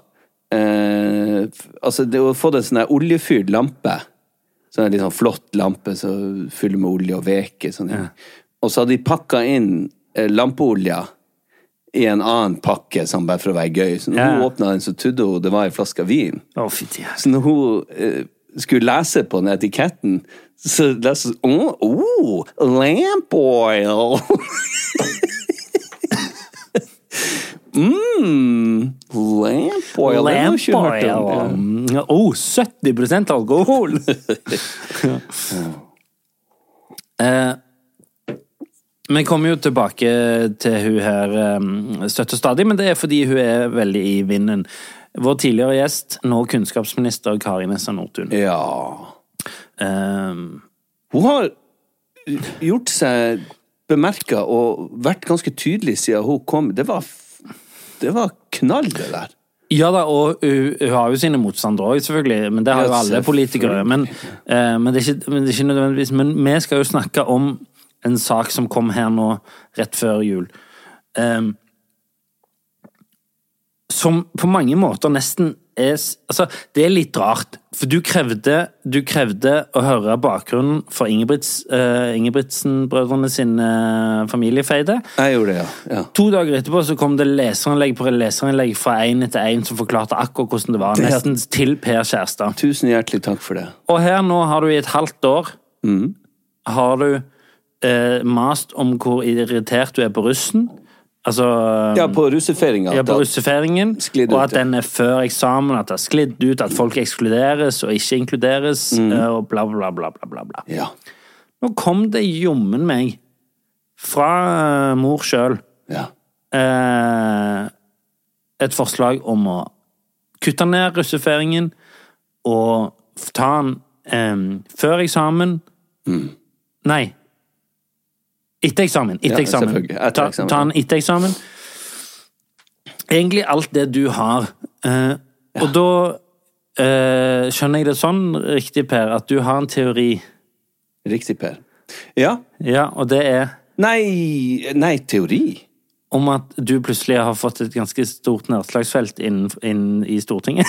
Eh, altså, det var fått en sånn oljefyrt lampe. Sånn en litt sånn flott lampe som fyller med olje og veker. Sånn. Ja. Og så hadde de pakka inn eh, lampeolja i en annen pakke, sånn bare for å være gøy. Så når Ja. hun åpna den, så trodde hun det var ei flaske vin. Helvete. Så når hun eh, skulle lese på den etiketten, så leste hun oh, oh, lamp oil! mm, lamp oil. det oil. jeg. Ja. Oh, 70% alkohol! eh, vi kommer jo tilbake til hun her eh, støtt og stadig, men det er fordi hun er veldig i vinden. Vår tidligere gjest, nå kunnskapsminister Kari Nessa Nordtun. ja. Um, Hun har gjort seg bemerka og vært ganske tydelig siden hun kom. Det var, det var knall, det der. Ja da, og hun, hun har jo sine motstandere òg, selvfølgelig. Men det har jo alle politikere. Men, uh, men, det ikke, men det er ikke nødvendigvis Men vi skal jo snakke om en sak som kom her nå rett før jul. Eh, som på mange måter nesten er Altså, det er litt rart. For du krevde, du krevde å høre bakgrunnen for Ingebrigts, uh, Ingebrigtsen-brødrene sin uh, familiefeide. Jeg gjorde det, ja. ja. To dager etterpå så kom det leserinnlegg på leserinnlegg fra én etter én som forklarte akkurat hvordan det var. Det er- Nesten til Per Kjærstad. Tusen hjertelig takk for det. Og her nå har du i et halvt år har du uh, mast om hvor irritert du er på russen. Altså Ja, på russefeiringa. ja, på russefeiringen, og at den er før eksamen, at det har sklidd ut, at folk ekskluderes og ikke inkluderes, Mm. eh, og bla, bla, bla, bla, bla. bla. Ja. Nå kom det jommen meg, fra eh, mor sjøl, ja. eh, et forslag om å kutte ned russefeiringen og ta den eh, før eksamen Nei. Etter eksamen. Etter. Ja, eksamen. Etter Ta, ta en etter eksamen. Egentlig alt det du har. Eh, Og da eh, skjønner jeg det sånn riktig, Per, at du har en teori. Riktig, Per. Ja. Ja, og det er Nei, nei, teori. om at du plutselig har fått et ganske stort nedslagsfelt inn, inn i Stortinget.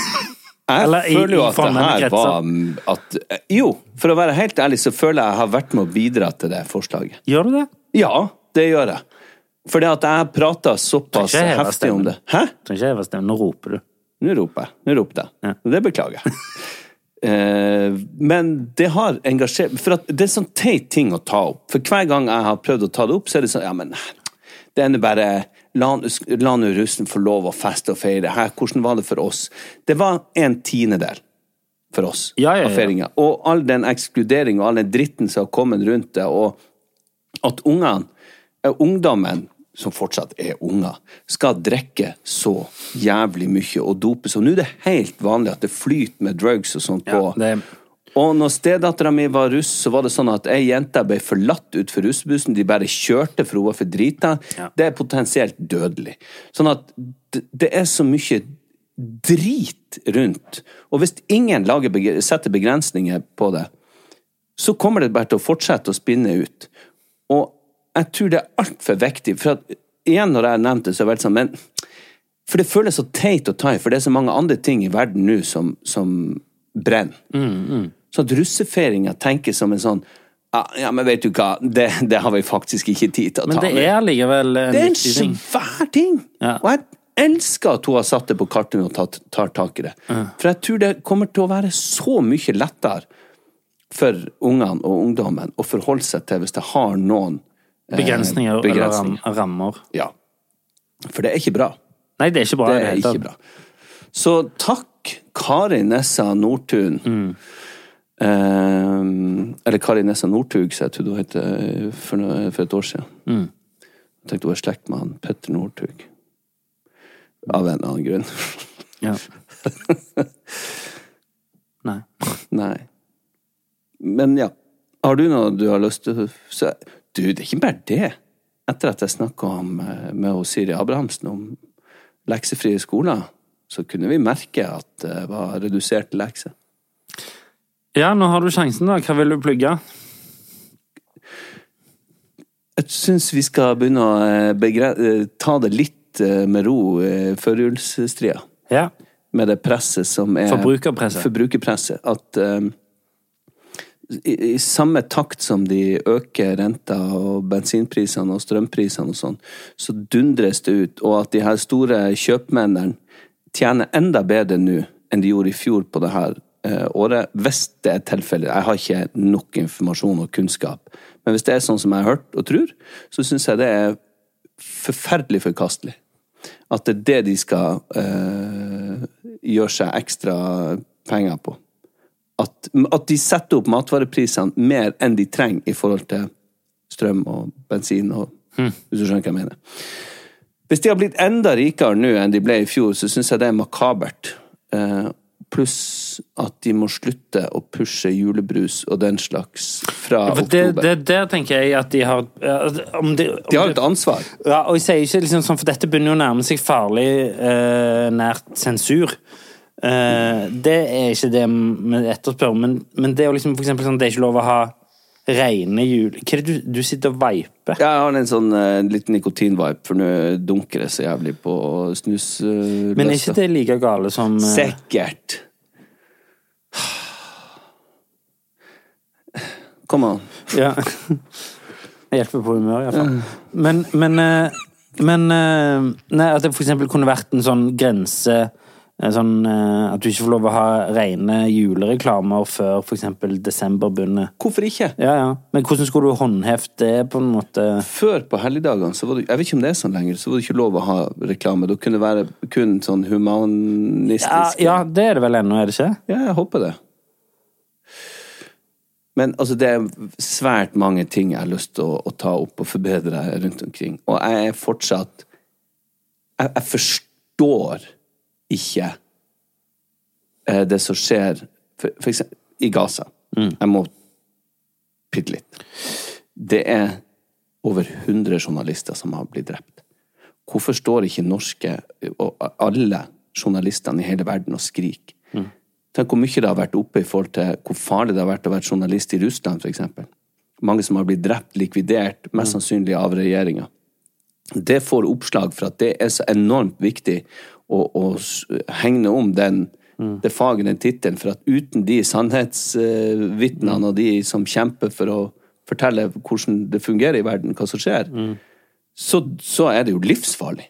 Jeg Eller i- føler jo at det her var at Jo, for å være helt ærlig, så føler jeg at jeg har vært med å bidra til det forslaget. Gjør du det? Ja, det gjør jeg. Fordi at jeg prater såpass heftig om det. Hæ? Trenger ikke heve stemmen. Nå roper du. Nå roper jeg. Nå ropte jeg. Ja. Det beklager jeg. Eh, men det har engasjert For det er sånn teit ting å ta opp. For hver gang jeg har prøvd å ta det opp, så er det sånn Ja, men det ender bare La la nå russen få lov å feste og feire. Her, hvordan var det for oss? Det var en tiendedel for oss Ja, ja, ja. av feiringa. Og all den ekskluderinga og all den dritten som har kommet rundt det, og at ungene, eh, ungdommen, som fortsatt er unger, skal drikke så jævlig mye og dope så Nå er det helt vanlig at det flyter med drugs og sånt på. Ja, det- Og når stedattera mi var russ, så var det sånn at ei jente ble forlatt utfor russebussen. De bare kjørte for hun var for drita. Ja. Det er potensielt dødelig. Sånn at det, det er så mye drit rundt. Og hvis ingen lager, setter begrensninger på det, så kommer det bare til å fortsette å spinne ut. Og jeg tror det er altfor viktig. For at, igjen, når jeg har nevnt det, så har vært sånn men For det føles så teit å ta i, for det er så mange andre ting i verden nå som, som brenner. Så at russefeiringa tenker som en sånn ja, ja, men vet du hva, det, det har vi faktisk ikke tid til å ta. Men det med. er likevel en Det er en svær ting! Ja. Og jeg elsker at hun har satt det på kartet og tatt, tar tak i det. For jeg tror det kommer til å være så mye lettere for ungene og ungdommen å forholde seg til hvis det har noen eh, Begrensninger, eller rammer. Ja. For det er ikke bra. Nei, det er ikke bra. Det er ikke bra. Så takk, Kari Nessa Nordtun. Eh, eller Kari Nessa Northug, som jeg trodde hun het eh, for, for et år siden. Jeg tenkte hun var i slekt med han Petter Northug. Av en annen grunn. Ja. Nei. Nei. Men ja. Har du noe du har lyst til så, Du, det er ikke bare det. Etter at jeg snakka med hun Siri Abrahamsen om leksefrie skoler, så kunne vi merke at det var redusert lekser. Ja, nå har du sjansen, da. Hva vil du plugge? Jeg syns vi skal begynne å eh, eh, ta det litt eh, med ro i førjulsstria. Ja. Med det presset som er Forbrukerpresset. Forbrukerpresset. At eh, i, i samme takt som de øker renta og bensinprisene og strømprisene og sånn, så dundres det ut. Og at de her store kjøpmennene tjener enda bedre nå enn de gjorde i fjor på det her eh, året. Hvis det er tilfellet. Jeg har ikke nok informasjon og kunnskap. Men hvis det er sånn som jeg har hørt og tror, så syns jeg det er forferdelig forkastelig. At det er det de skal eh, gjøre seg ekstra penger på. At, at de setter opp matvareprisene mer enn de trenger i forhold til strøm og bensin og Hvis du skjønner hva jeg mener. Hvis de har blitt enda rikere nå enn de ble i fjor, så syns jeg det er makabert. Eh, Pluss at de må slutte å pushe julebrus og den slags fra For det, oktober. det, der tenker jeg at de har ja, om de, om de har et ansvar. Ja, og jeg sier ikke liksom sånn, for dette begynner jo å nærme seg farlig eh, nært sensur. Eh, det er ikke det vi etterspør, men, men det er jo liksom for eksempel sånn det er ikke lov å ha rene jul... Hva er det du, du sitter og veiper? Jeg har en sånn uh, liten nikotinvipe, for nå dunker det så jævlig på snus. Uh, Men er ikke det like gale som uh... Sikkert. Kom an. Ja. Jeg hjelper på humøret, iallfall. Men, men, eh, men eh, Nei, at det for eksempel kunne vært en sånn grense eh, Sånn eh, at du ikke får lov å ha rene julereklamer før f.eks. desember begynner. Hvorfor ikke? Ja, ja. Men hvordan skulle du håndhevt det, på en måte? Før på helligdagene, så var det, jeg vet ikke om det er sånn lenger, så var det ikke lov å ha reklame. Da kunne det være kun sånn Ja, humanistisk ja, det er det vel ennå, er det ikke? Ja, jeg håper det. Men altså, det er svært mange ting jeg har lyst til å, å ta opp og forbedre rundt omkring. Og jeg er fortsatt Jeg, jeg forstår ikke eh, det som skjer for, for eksempel i Gaza. Jeg må pitte litt. Det er over 100 journalister som har blitt drept. Hvorfor står ikke norske og alle journalistene i hele verden og skriker? Tenk hvor mye det har vært oppe i forhold til hvor farlig det har vært å være journalist i Russland, f.eks. Mange som har blitt drept, likvidert, mest sannsynlig av regjeringa. Det får oppslag for at det er så enormt viktig å, å hegne om den, det faget, den tittelen, for at uten de sannhetsvitnene og de som kjemper for å fortelle hvordan det fungerer i verden, hva som skjer, så, så er det jo livsfarlig.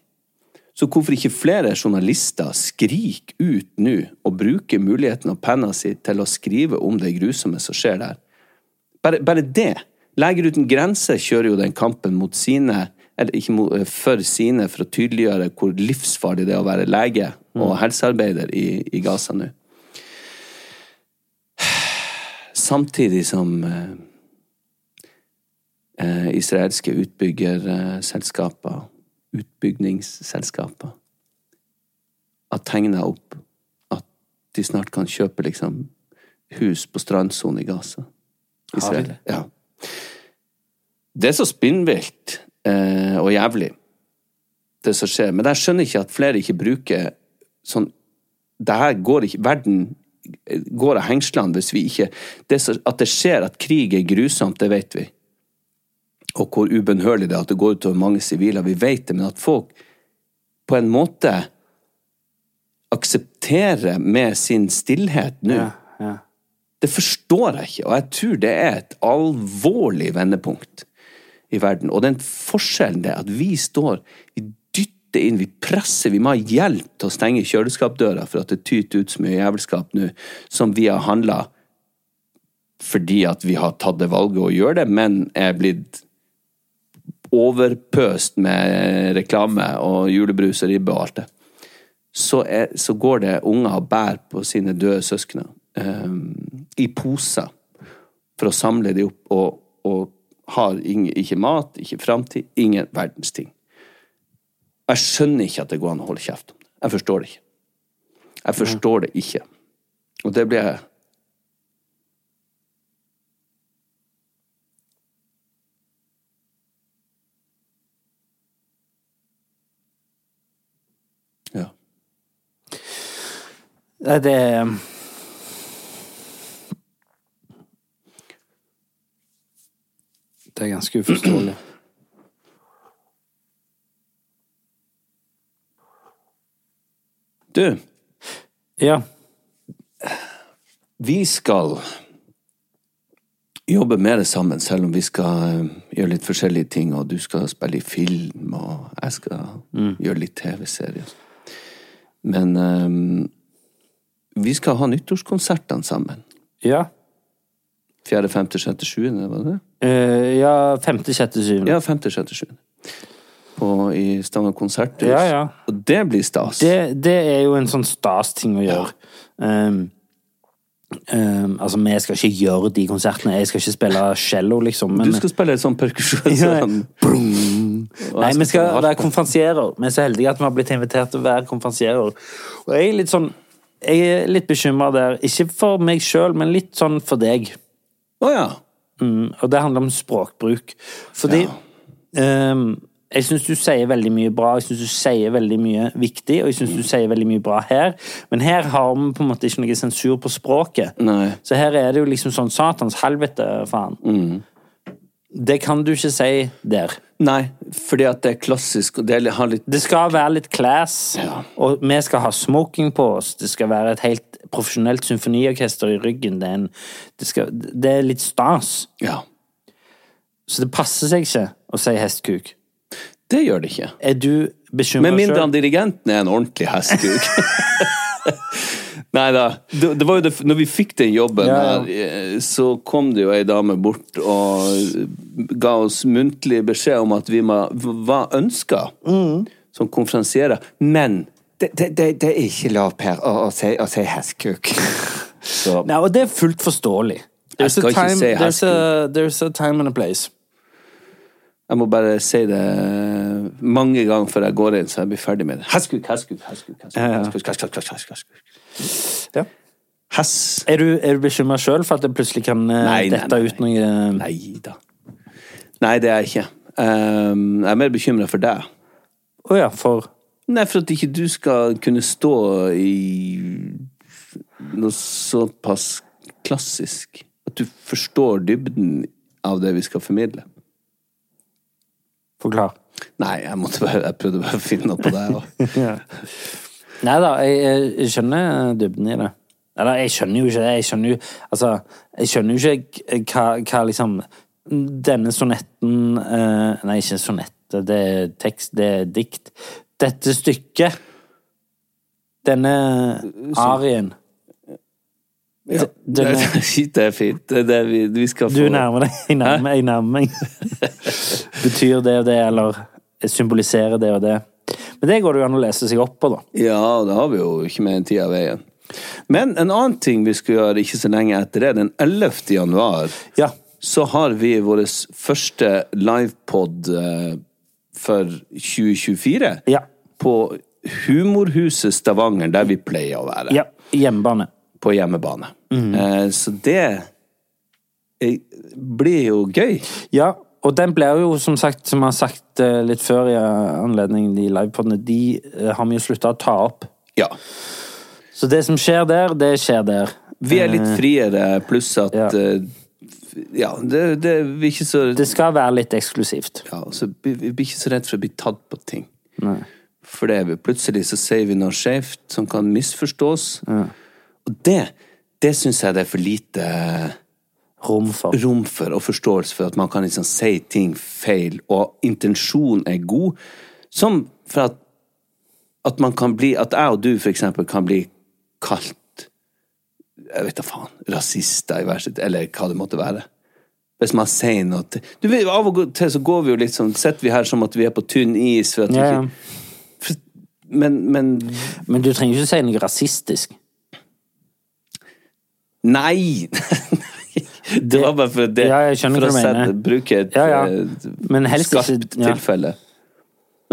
Så hvorfor ikke flere journalister skriker ut nå og bruker muligheten og penna si til å skrive om det grusomme som skjer der? Bare, bare det. Leger uten grenser kjører jo den kampen mot sine, eller ikke mot, for sine, for å tydeliggjøre hvor livsfarlig det er å være lege og helsearbeider i, i Gaza nå. Samtidig som eh, eh, israelske utbyggerselskaper, utbygningsselskaper, har tegna opp at de snart kan kjøpe liksom hus på strandsonen i Gaza. Israel. det? Ja. Det er så spinnvilt eh, og jævlig, det som skjer. Men jeg skjønner ikke at flere ikke bruker sånn det her går ikke Verden går av hengslene hvis vi ikke det, så, At det skjer at krig er grusomt, det vet vi. Og hvor ubønnhørlig det er at det går utover mange sivile. Vi vet det, men at folk på en måte aksepterer med sin stillhet nå Ja, ja. det forstår jeg ikke, og jeg tror det er et alvorlig vendepunkt i verden. Og den forskjellen det er at vi står, vi dytter inn, vi presser, vi må ha hjelp til å stenge kjøleskapdøra for at det tyter ut så mye jævelskap nå, som vi har handla fordi at vi har tatt det valget å gjøre det, men er blitt overpøst med reklame og julebrus og ribbe og alt det. Så, er, så går det unger og bærer på sine døde søsken i poser for å samle de opp, og, og har ingen, ikke mat, ikke framtid, ingen verdens ting. Jeg skjønner ikke at det går an å holde kjeft om det. Jeg forstår det ikke. Jeg forstår det ikke. Og det blir jeg Ja. Det Det er ganske uforståelig. Du, Ja. vi skal jobbe mer sammen, selv om vi skal eh, gjøre litt forskjellige ting, og du skal spille i film, og jeg skal gjøre litt TV-serier. Men um, vi skal ha nyttårskonsertene sammen. Ja. 4., 5., 6., 7., var det det? Uh, ja, femte, sjette, sjuende. Ja, 5., 6., 7. På, I Stavanger konserthus. Ja, ja. Og det blir stas. Det, det er jo en sånn stas ting å gjøre. Um, um, altså, vi skal ikke gjøre de konsertene. Jeg skal ikke spille cello, liksom. Men, Du skal spille sånn perkusjon. Ja. Sånn. Nei, vi skal være konferansierer. Vi er så heldige at vi har blitt invitert til å være konferansierer. Og jeg er litt sånn Jeg er litt bekymra der. Ikke for meg sjøl, men litt sånn for deg. Å ja. Mm, og det handler om språkbruk. Fordi ehm, jeg syns du sier veldig mye bra, jeg syns du sier veldig mye viktig, og jeg syns du sier veldig mye bra her. Men her har vi på en måte ikke noe sensur på språket. Nei. Så her er det jo liksom sånn satans helvete, faen. Det kan du ikke si der. Nei, fordi at det er klassisk, og det har litt Det skal være litt class, og vi skal ha smoking på oss. Det skal være et helt profesjonelt symfoniorkester i ryggen. Det er, en, det skal, det er litt stas. Ja. Så det passer seg ikke å si hestkuk. Det gjør det ikke. Er du bekymra Med mindre han dirigenten er en ordentlig hestkuk. Nei da. Det, det var jo det, når vi fikk den jobben, Ja, her, eh, så kom det jo ei dame bort og ga oss muntlig beskjed om at vi må, var ønska Mm. som konferansierer. Men Det, det, det, det er ikke lov, Per, å, å si, å si hestkuk. Nei, og det er fullt forståelig. There's a time, si there's a, there's a time and a place. Jeg må bare si det mange ganger før jeg går inn, så jeg blir ferdig med det. Hestkuk, hestkuk, hestkuk. Ja. Hess. Er du, er du bekymra sjøl for at det plutselig kan eh, Nei, nei, dette nei. ut noe eh, Nei da. Nei, det er jeg ikke. Um, jeg er mer bekymra for deg. Å ja, for Nei, for at ikke du skal kunne stå i noe såpass klassisk. At du forstår dybden av det vi skal formidle. Forklar. Nei, jeg, måtte bare, jeg prøvde bare å finne noe på det. Ja. Nei da, jeg, jeg skjønner dybden i det. Eller, jeg skjønner jo ikke det. Jeg skjønner jo Altså, jeg skjønner jo ikke hva, hva liksom Denne sonetten eh, Nei, ikke sonette, det er tekst, det er dikt. Dette stykket Denne arien Ja, det- er fint. Det er det vi, vi skal få Du nærmer deg, jeg nærmer, jeg nærmer meg. Betyr det og det, eller symboliserer det og det. Men det går det jo an å lese seg opp på, da. Ja, det har vi jo ikke med en tid av veien. Men en annen ting vi skal gjøre ikke så lenge etter det, den 11. januar, Ja. så har vi vår første livepod eh, for 2024. Ja. På Humorhuset Stavanger, der vi pleier å være. ja hjemmebane. På hjemmebane. Eh, så det eh, blir jo gøy. Ja, og den blir jo, som sagt, som jeg har sagt eh, litt før i anledning de livepodene, de har vi jo slutta å ta opp. Ja. Så det som skjer der, det skjer der. Vi er litt friere, pluss at Ja. Ja, det, det blir ikke så Det skal være litt eksklusivt. ja, så vi, vi blir ikke så redd for å bli tatt på ting. Nei. For det er vi. Plutselig så sier vi noe skjevt som kan misforstås. Ja. Og det, det syns jeg det er for lite Rom for. rom for og forståelse for at man kan liksom si ting feil, og intensjonen er god. Som for at, at man kan bli At jeg og du, for eksempel, kan bli kalt Jeg vet da faen. Rasister i verset, eller hva det måtte være. Hvis man sier noe til Du vet, Av og til så går vi jo litt sånn Sitter vi her som at vi er på tynn is for at vi Ja, ja. ikke for, men, men Men du trenger ikke si noe rasistisk. Nei! det var bare for, det, Ja, jeg skjønner for å sette, bruke et Ja, ja. eh, Men helst ikke- skarpt ja. tilfelle.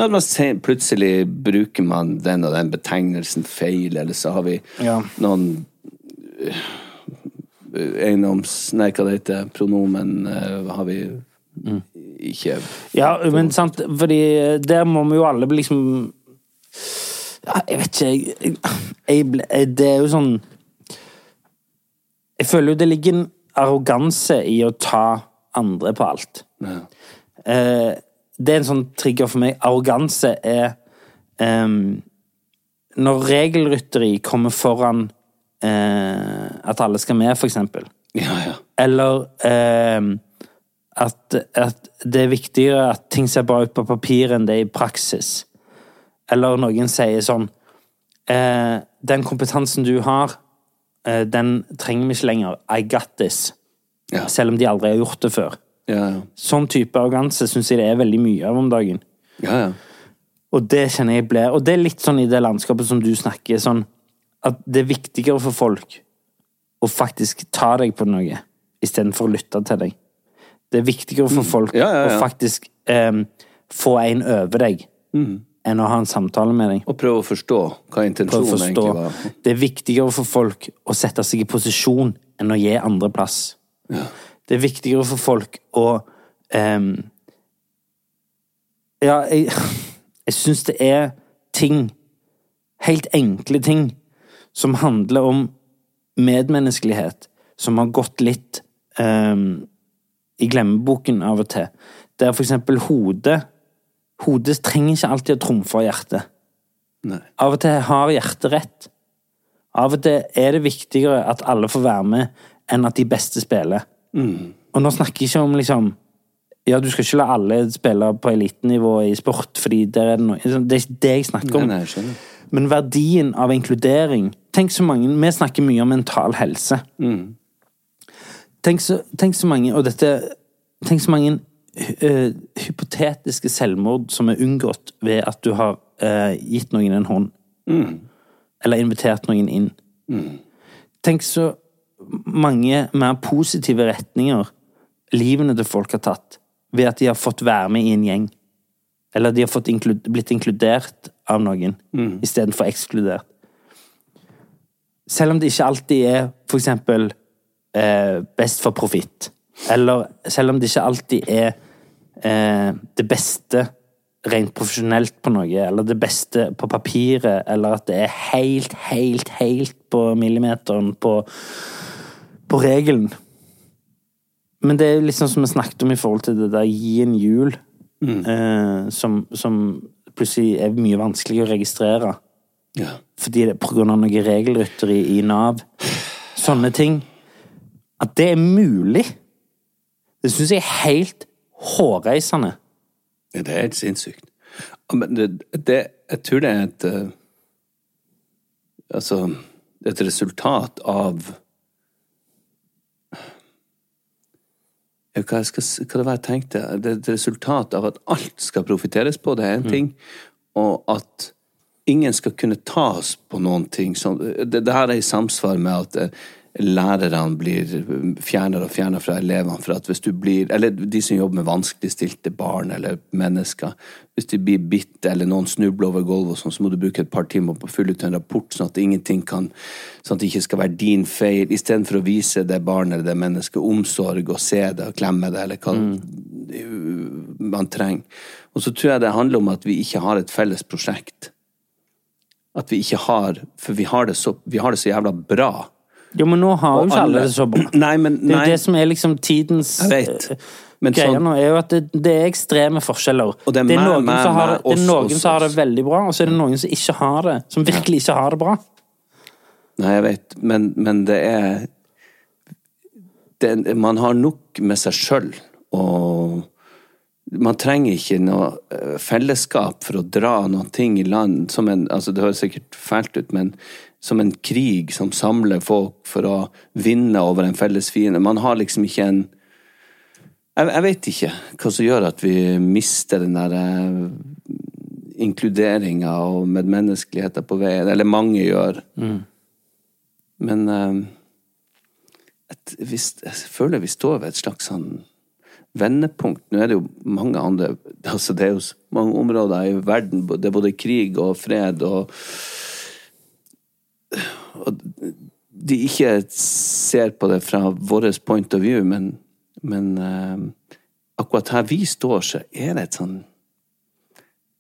At man ser, plutselig bruker man den og den betegnelsen feil, eller så har vi Ja. noen eiendoms... Nei, hva det heter Pronomen eh, har vi Mm. ikke Ja, men sant, fordi der må vi jo alle bli liksom ja, Jeg vet ikke, jeg, jeg, jeg Det er jo sånn Jeg føler jo det ligger en arroganse i å ta andre på alt. Eh, det er en sånn trigger for meg. Arroganse er um, Når regelrytteri kommer foran eh, at alle skal med, for eksempel. Ja, ja. Eller eh, at, at det er viktigere at ting ser bra ut på papir enn det er i praksis. Eller noen sier sånn eh, Den kompetansen du har, eh, den trenger vi ikke lenger. I got this. Ja. Selv om de aldri har gjort det før. Sånn type arroganse syns jeg det er veldig mye av om dagen. ja, ja. Og det kjenner jeg blir Og det er litt sånn i det landskapet som du snakker, sånn at det er viktigere for folk å faktisk ta deg på noe, istedenfor å lytte til deg. Det er viktigere for folk Mm. Ja, ja, ja. å faktisk um, få en over deg, Mm. enn å ha en samtale med deg. Og prøve å forstå hva intensjonen forstå. egentlig var. Det er viktigere for folk å sette seg i posisjon enn å gi andre plass. Det er viktigere for folk å um, Ja, jeg, jeg syns det er ting, helt enkle ting, som handler om medmenneskelighet, som har gått litt um, i glemmeboken av og til. Der for eksempel hodet Hodet trenger ikke alltid å trumfe hjertet. Nei. Av og til har hjertet rett. Av og til er det viktigere at alle får være med, enn at de beste spiller. Og nå snakker jeg ikke om liksom Ja, du skal ikke la alle spille på elitenivå i sport, fordi der er det noe Det er ikke det jeg snakker Nei, om. nei, skjønner. Men verdien av inkludering tenk så mange Vi snakker mye om mental helse. Tenk, så, tenk så mange Og dette Tenk så mange uh, hypotetiske selvmord som er unngått ved at du har uh, gitt noen en hånd. Eller invitert noen inn. Tenk så mange mer positive retninger livene til folk har tatt ved at de har fått være med i en gjeng. Eller de har fått inklu blitt inkludert av noen istedenfor ekskludert. Selv om det ikke alltid er for eksempel eh, best for profitt. Eller selv om det ikke alltid er eh, det beste rent profesjonelt på noe, eller det beste på papiret, eller at det er helt, helt, helt på millimeteren på, på regelen. Men det er liksom som vi snakket om i forhold til det der gi en jul, eh, som, som plutselig er mye vanskeligere å registrere. Ja. Fordi det er på grunn av noe regelrytteri i Nav. Sånne ting. At det er mulig, det syns jeg er helt hårreisende. Ja, det er helt sinnssykt. Men det, det, jeg tror det er et eh, Altså et resultat av hva, skal, hva det var jeg tenkte? Det er et resultat av at alt skal profitteres på, det er én ting. Og at ingen skal kunne tas på noen ting. Så det, det her er i samsvar med at eh, lærerne blir fjernere og fjernere fra elevene. For at hvis du blir, eller de som jobber med vanskeligstilte barn eller mennesker, hvis de blir bitt eller noen snubler over gulvet, sånn, så må du bruke et par timer på å fylle ut en rapport, sånn at ingenting kan, sånn at det ikke skal være din feil, istedenfor å vise det barnet eller det mennesket omsorg og se det og klemme det, eller hva man trenger. Og så tror jeg det handler om at vi ikke har et felles prosjekt. At vi ikke har For vi har det så, har det så jævla bra. Jo, men nå har jo ikke alle det så bra. Nei, men Det er jo det som er liksom tidens eh, Men greia sånn- nå, er jo at det, det er ekstreme forskjeller. Og det er det er noen, meg, som, har, meg, det, er noen oss, som har det veldig bra, og så er det noen som ikke har det. Som virkelig ikke har det bra. Nei, jeg vet, men, men det er det, Man har nok med seg sjøl, og man trenger ikke noe eh, fellesskap for å dra noen ting i land som en altså Det høres sikkert fælt ut, men som en krig som samler folk for å vinne over en felles fiende. Man har liksom ikke en Jeg, jeg vet ikke hva som gjør at vi mister den der eh, inkluderinga og medmenneskeligheten på veien. Eller mange gjør. Men eh, et, hvis, jeg føler vi står ved et slags sånn vendepunkt. Nå er det jo mange andre altså Det er jo mange områder i verden. Det er både krig og fred og de ikke ser på det fra vårt point of view, men, men uh, akkurat her vi står, så er det et sånn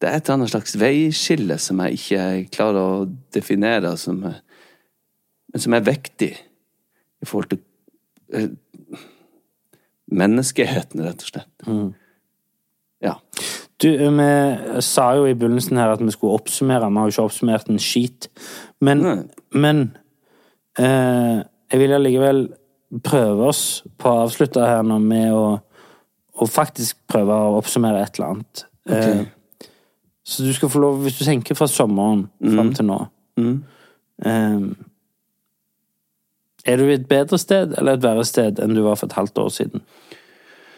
Det er et eller annet slags veiskille som jeg ikke klarer å definere, som er, men som er viktig i forhold til uh, menneskeheten, rett og slett. Ja. Du, vi sa jo i begynnelsen her at vi skulle oppsummere. Vi har jo ikke oppsummert en skit. Men, men eh, jeg vil allikevel prøve oss på å avslutte her nå med å, å faktisk prøve å oppsummere et eller annet. Eh, så du skal få lov, hvis du tenker fra sommeren fram til nå eh, Er du et bedre sted eller et verre sted enn du var for et halvt år siden?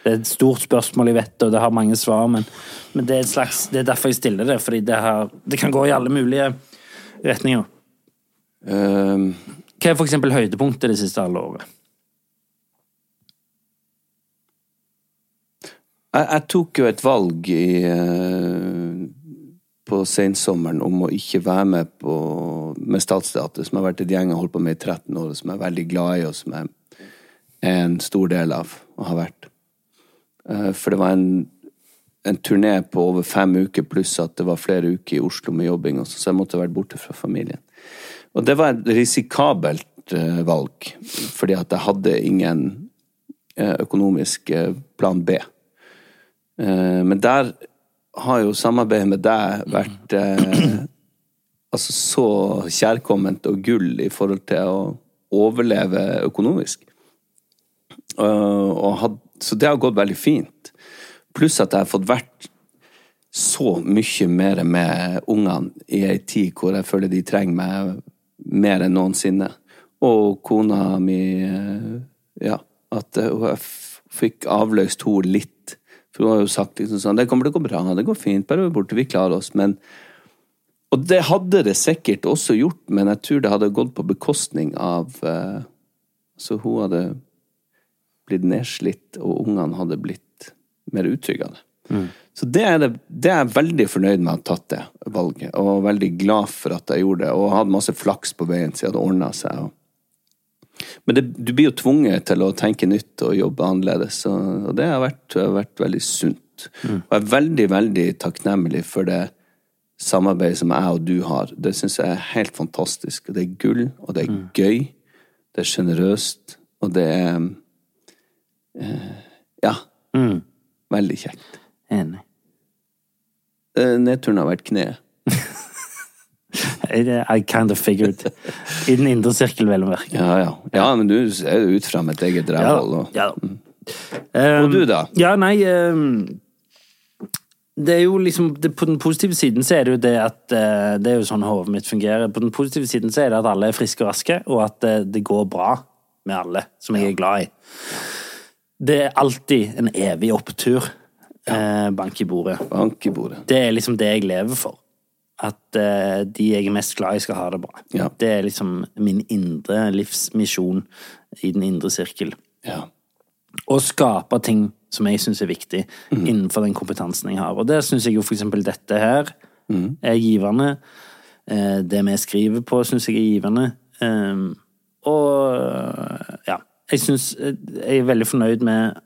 Det er et stort spørsmål, jeg vet, og det har mange svar, men, men det, er slags, det er derfor jeg stiller det, fordi det, har, det kan gå i alle mulige retninger. Um, Hva er eksempel høydepunktet det siste halve året? Jeg, jeg tok jo et valg i, eh, på sensommeren om å ikke være med på med Statsteatret, som har vært et gjeng jeg har holdt på med i 13 år, som jeg er veldig glad i, og som jeg er en stor del av, og har vært. Eh, For det var en, en turné på over fem uker, pluss at det var flere uker i Oslo med jobbing, også, så, så jeg måtte ha vært borte fra familien. Og det var et risikabelt eh, valg, fordi at jeg hadde ingen eh, økonomisk eh, plan B. Men der har jo samarbeidet med deg vært altså så kjærkomment og gull i forhold til å overleve økonomisk. Had, så det har gått veldig fint. Pluss at jeg har fått vært så mye mer med ungene i ei tid hvor jeg føler de trenger meg mer enn noensinne. Og kona mi eh, Ja, at jeg fikk avløst henne litt. For hun har jo sagt liksom sånn Det kommer til å gå bra, det går fint, bare borte, vi klarer oss. Men Og det hadde det sikkert også gjort, men jeg tror det hadde gått på bekostning av eh, Så hun hadde blitt nedslitt, og ungene hadde blitt mer utrygge av det. Så det er, det, det er jeg veldig fornøyd med å ha tatt det valget, og veldig glad for at jeg gjorde det, og hadde masse flaks på veien siden det ordna seg. Men det, du blir jo tvunget til å tenke nytt og jobbe annerledes, og, det har vært, har vært veldig sunt. Og jeg er veldig, veldig takknemlig for det samarbeidet som jeg og du har. Det syns jeg er helt fantastisk. Det er gull, og det er gøy, det er sjenerøst, og det er eh, Ja. Veldig kjekt. Enig. Eh, Nedturen har vært kneet. I, kind of figured. I den indre sirkel, vel å merke. Ja, ja. ja, men du er jo ut fra mitt eget rævhold. og- Ja. Og du, da? Ja, nei um, Det er jo liksom det, På den positive siden så er det jo det at uh, Det er jo sånn hodet mitt fungerer. På den positive siden så er det at alle er friske og raske, og at uh, det går bra med alle som jeg er glad i. Det er alltid en evig opptur. Eh, bank i bordet. Bank i bordet. Det er liksom det jeg lever for. At eh, de jeg er mest glad i, skal ha det bra. Ja. Det er liksom min indre livsmisjon i den indre sirkel Ja. å skape ting som jeg syns er viktig innenfor den kompetansen jeg har. Og det syns jeg jo for eksempel dette her er givende. Eh, Det vi skriver på, syns jeg er givende. Eh, Og ja, jeg syns Jeg er veldig fornøyd med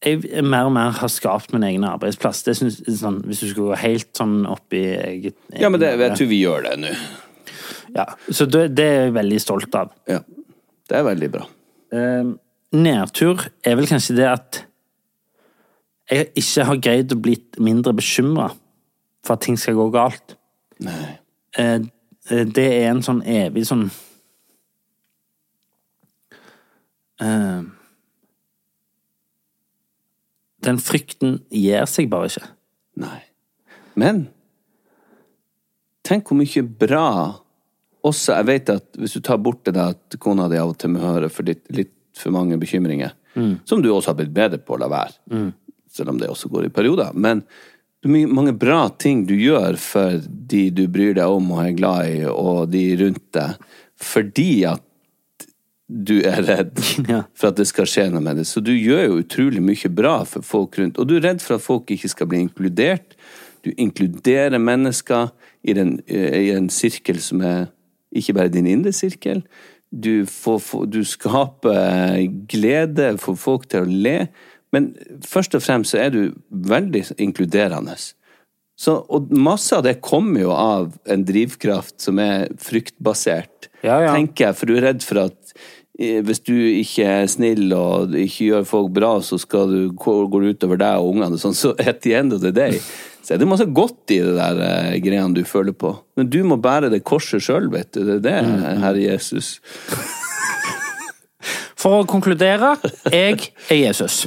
jeg mer og mer har skapt min egen arbeidsplass. Det synes, sånn, hvis du skulle gå helt sånn opp i eget ja, men det, jeg tror vi gjør det nå. Ja, Så det, det er jeg veldig stolt av. Ja. Det er veldig bra. Eh, nedtur er vel kanskje det at jeg ikke har greid å bli mindre bekymra for at ting skal gå galt. Nei. Eh, eh, det er en sånn evig sånn eh, Den frykten gir seg bare ikke. Nei. Men tenk hvor mye bra også Jeg vet at hvis du tar bort det der at kona di av og til må høre for litt, litt for mange bekymringer, som du også har blitt bedre på å la være, selv om det også går i perioder, men det er mange bra ting du gjør for de du bryr deg om og er glad i, og de rundt deg, fordi at du er redd Ja. for at det skal skje noe med det. Så du gjør jo utrolig mye bra for folk rundt. Og du er redd for at folk ikke skal bli inkludert. Du inkluderer mennesker i, den, i en sirkel som er ikke bare din indre sirkel. Du, får, du skaper glede, får folk til å le. Men først og fremst så er du veldig inkluderende. Så, og masse av det kommer jo av en drivkraft som er fryktbasert, Ja, ja. tenker jeg, for du er redd for at eh, hvis du ikke er snill og ikke gjør folk bra, så skal du, går det utover deg og ungene. Sånn, så at the end of the day, så er det masse godt i det der eh, greiene du føler på. Men du må bære det korset sjøl, vet du. Det er det, Herre Jesus. For å konkludere jeg er Jesus.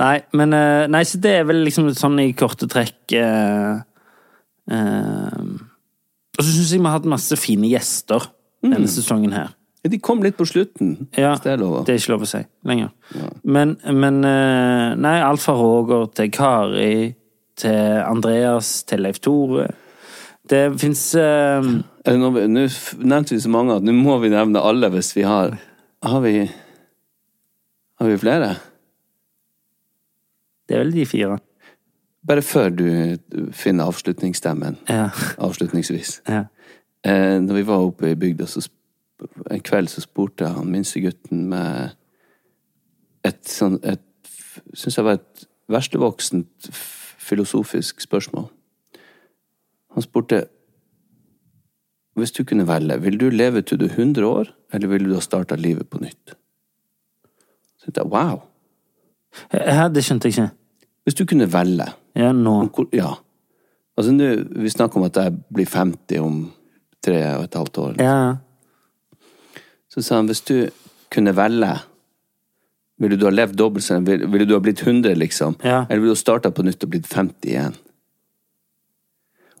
Nei, men eh, Nei, så det er vel liksom sånn i korte trekk eh, eh, Og så syns jeg vi har hatt masse fine gjester denne sesongen her. De kom litt på slutten, Ja, det er det er ikke lov å si lenger. Men, men eh, Nei, alt fra Roger til Kari til Andreas til Leif Tore. Det fins noe vi- Nå nevnte vi så mange at nå må vi nevne alle hvis vi har Har vi Har vi flere? Det er vel de fire. Bare før du finner avslutningsstemmen, Ja. avslutningsvis. ja. Eh, når vi var oppe i bygda, så sp- en kveld så spurte han minste gutten med et sånn et Syns jeg var et verstevoksent filosofisk spørsmål. Han spurte Hvis du kunne velge, vil du leve til du er 100 år, eller vil du ha starta livet på nytt? Så tenkte jeg wow. Hæ, det skjønte jeg ikke. Hvis du kunne velge Ja, nå. Ja. Altså nå, Vi snakker om at jeg blir 50 om tre og et halvt år. Ja, Ja. Så sa han hvis du kunne velge Ville du ha levd dobbelt så ville, du ha blitt 100, liksom? Ja. Eller ville du ha starta på nytt og blitt 50 igjen?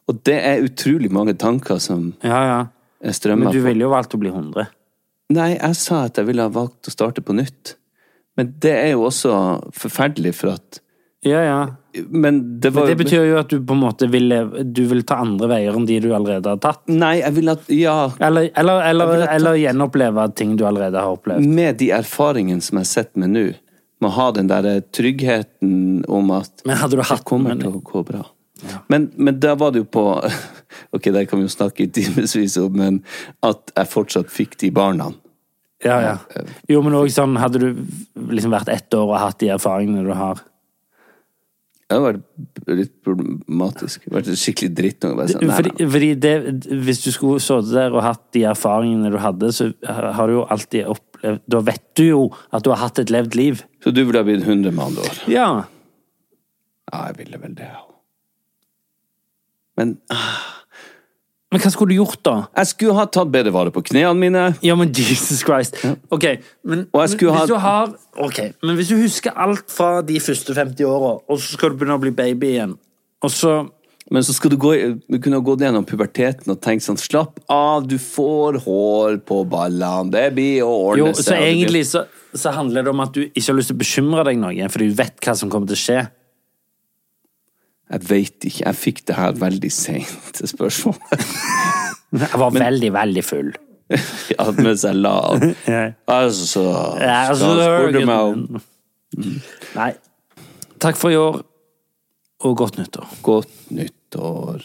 Og det er utrolig mange tanker som Ja, ja. strømmer Men du ville jo valgt å bli 100. Nei, jeg sa at jeg ville ha valgt å starte på nytt. Men det er jo også forferdelig, for at Ja, ja. Men det var Men det betyr jo at du på en måte vil, du vil ta andre veier enn de du allerede har tatt. Nei, jeg vil at Ja, Eller, eller, eller, eller gjenoppleve ting du allerede har opplevd. med de erfaringene som jeg sitter med nå, med å ha den der tryggheten om at Men hadde du hatt det kommer men- til å gå bra. Men, men da var det jo på Ok, der kan vi jo snakke i timevis om, men at jeg fortsatt fikk de barna. Ja, ja. Jo, men òg sånn, hadde du liksom vært ett år og hatt de erfaringene du har Det har vært litt problematisk. Det har vært skikkelig dritt. bare sånn, nei, Fordi, nei. fordi det, hvis du skulle sittet der og hatt de erfaringene du hadde, så har du jo alltid opplevd Da vet du jo at du har hatt et levd liv. Så du ville ha blitt 100 med andre år? Ja. Ja, jeg ville vel det, ja. Men ah, Men hva skulle du gjort, da? jeg skulle ha tatt bedre vare på knærne mine. Ja, men Jesus Christ. Ok, men, men hvis du har Ok, men hvis du husker alt fra de første 50 åra, og så skal du begynne å bli baby igjen, og så Men så skal du, gå, du kunne gått gjennom puberteten og tenkt sånn Slapp av, du får hår på ballene. Det blir å ordne Jo, seg. så egentlig så, så handler det om at du ikke har lyst til å bekymre deg noe, fordi du vet hva som kommer til å skje. Jeg veit ikke. Jeg fikk det her veldig seint, det spørsmålet. Jeg var veldig, veldig full. ja, mens jeg la av. Altså, Ja, så så- du meg om Nei. Takk for i år, og godt nyttår. godt nyttår.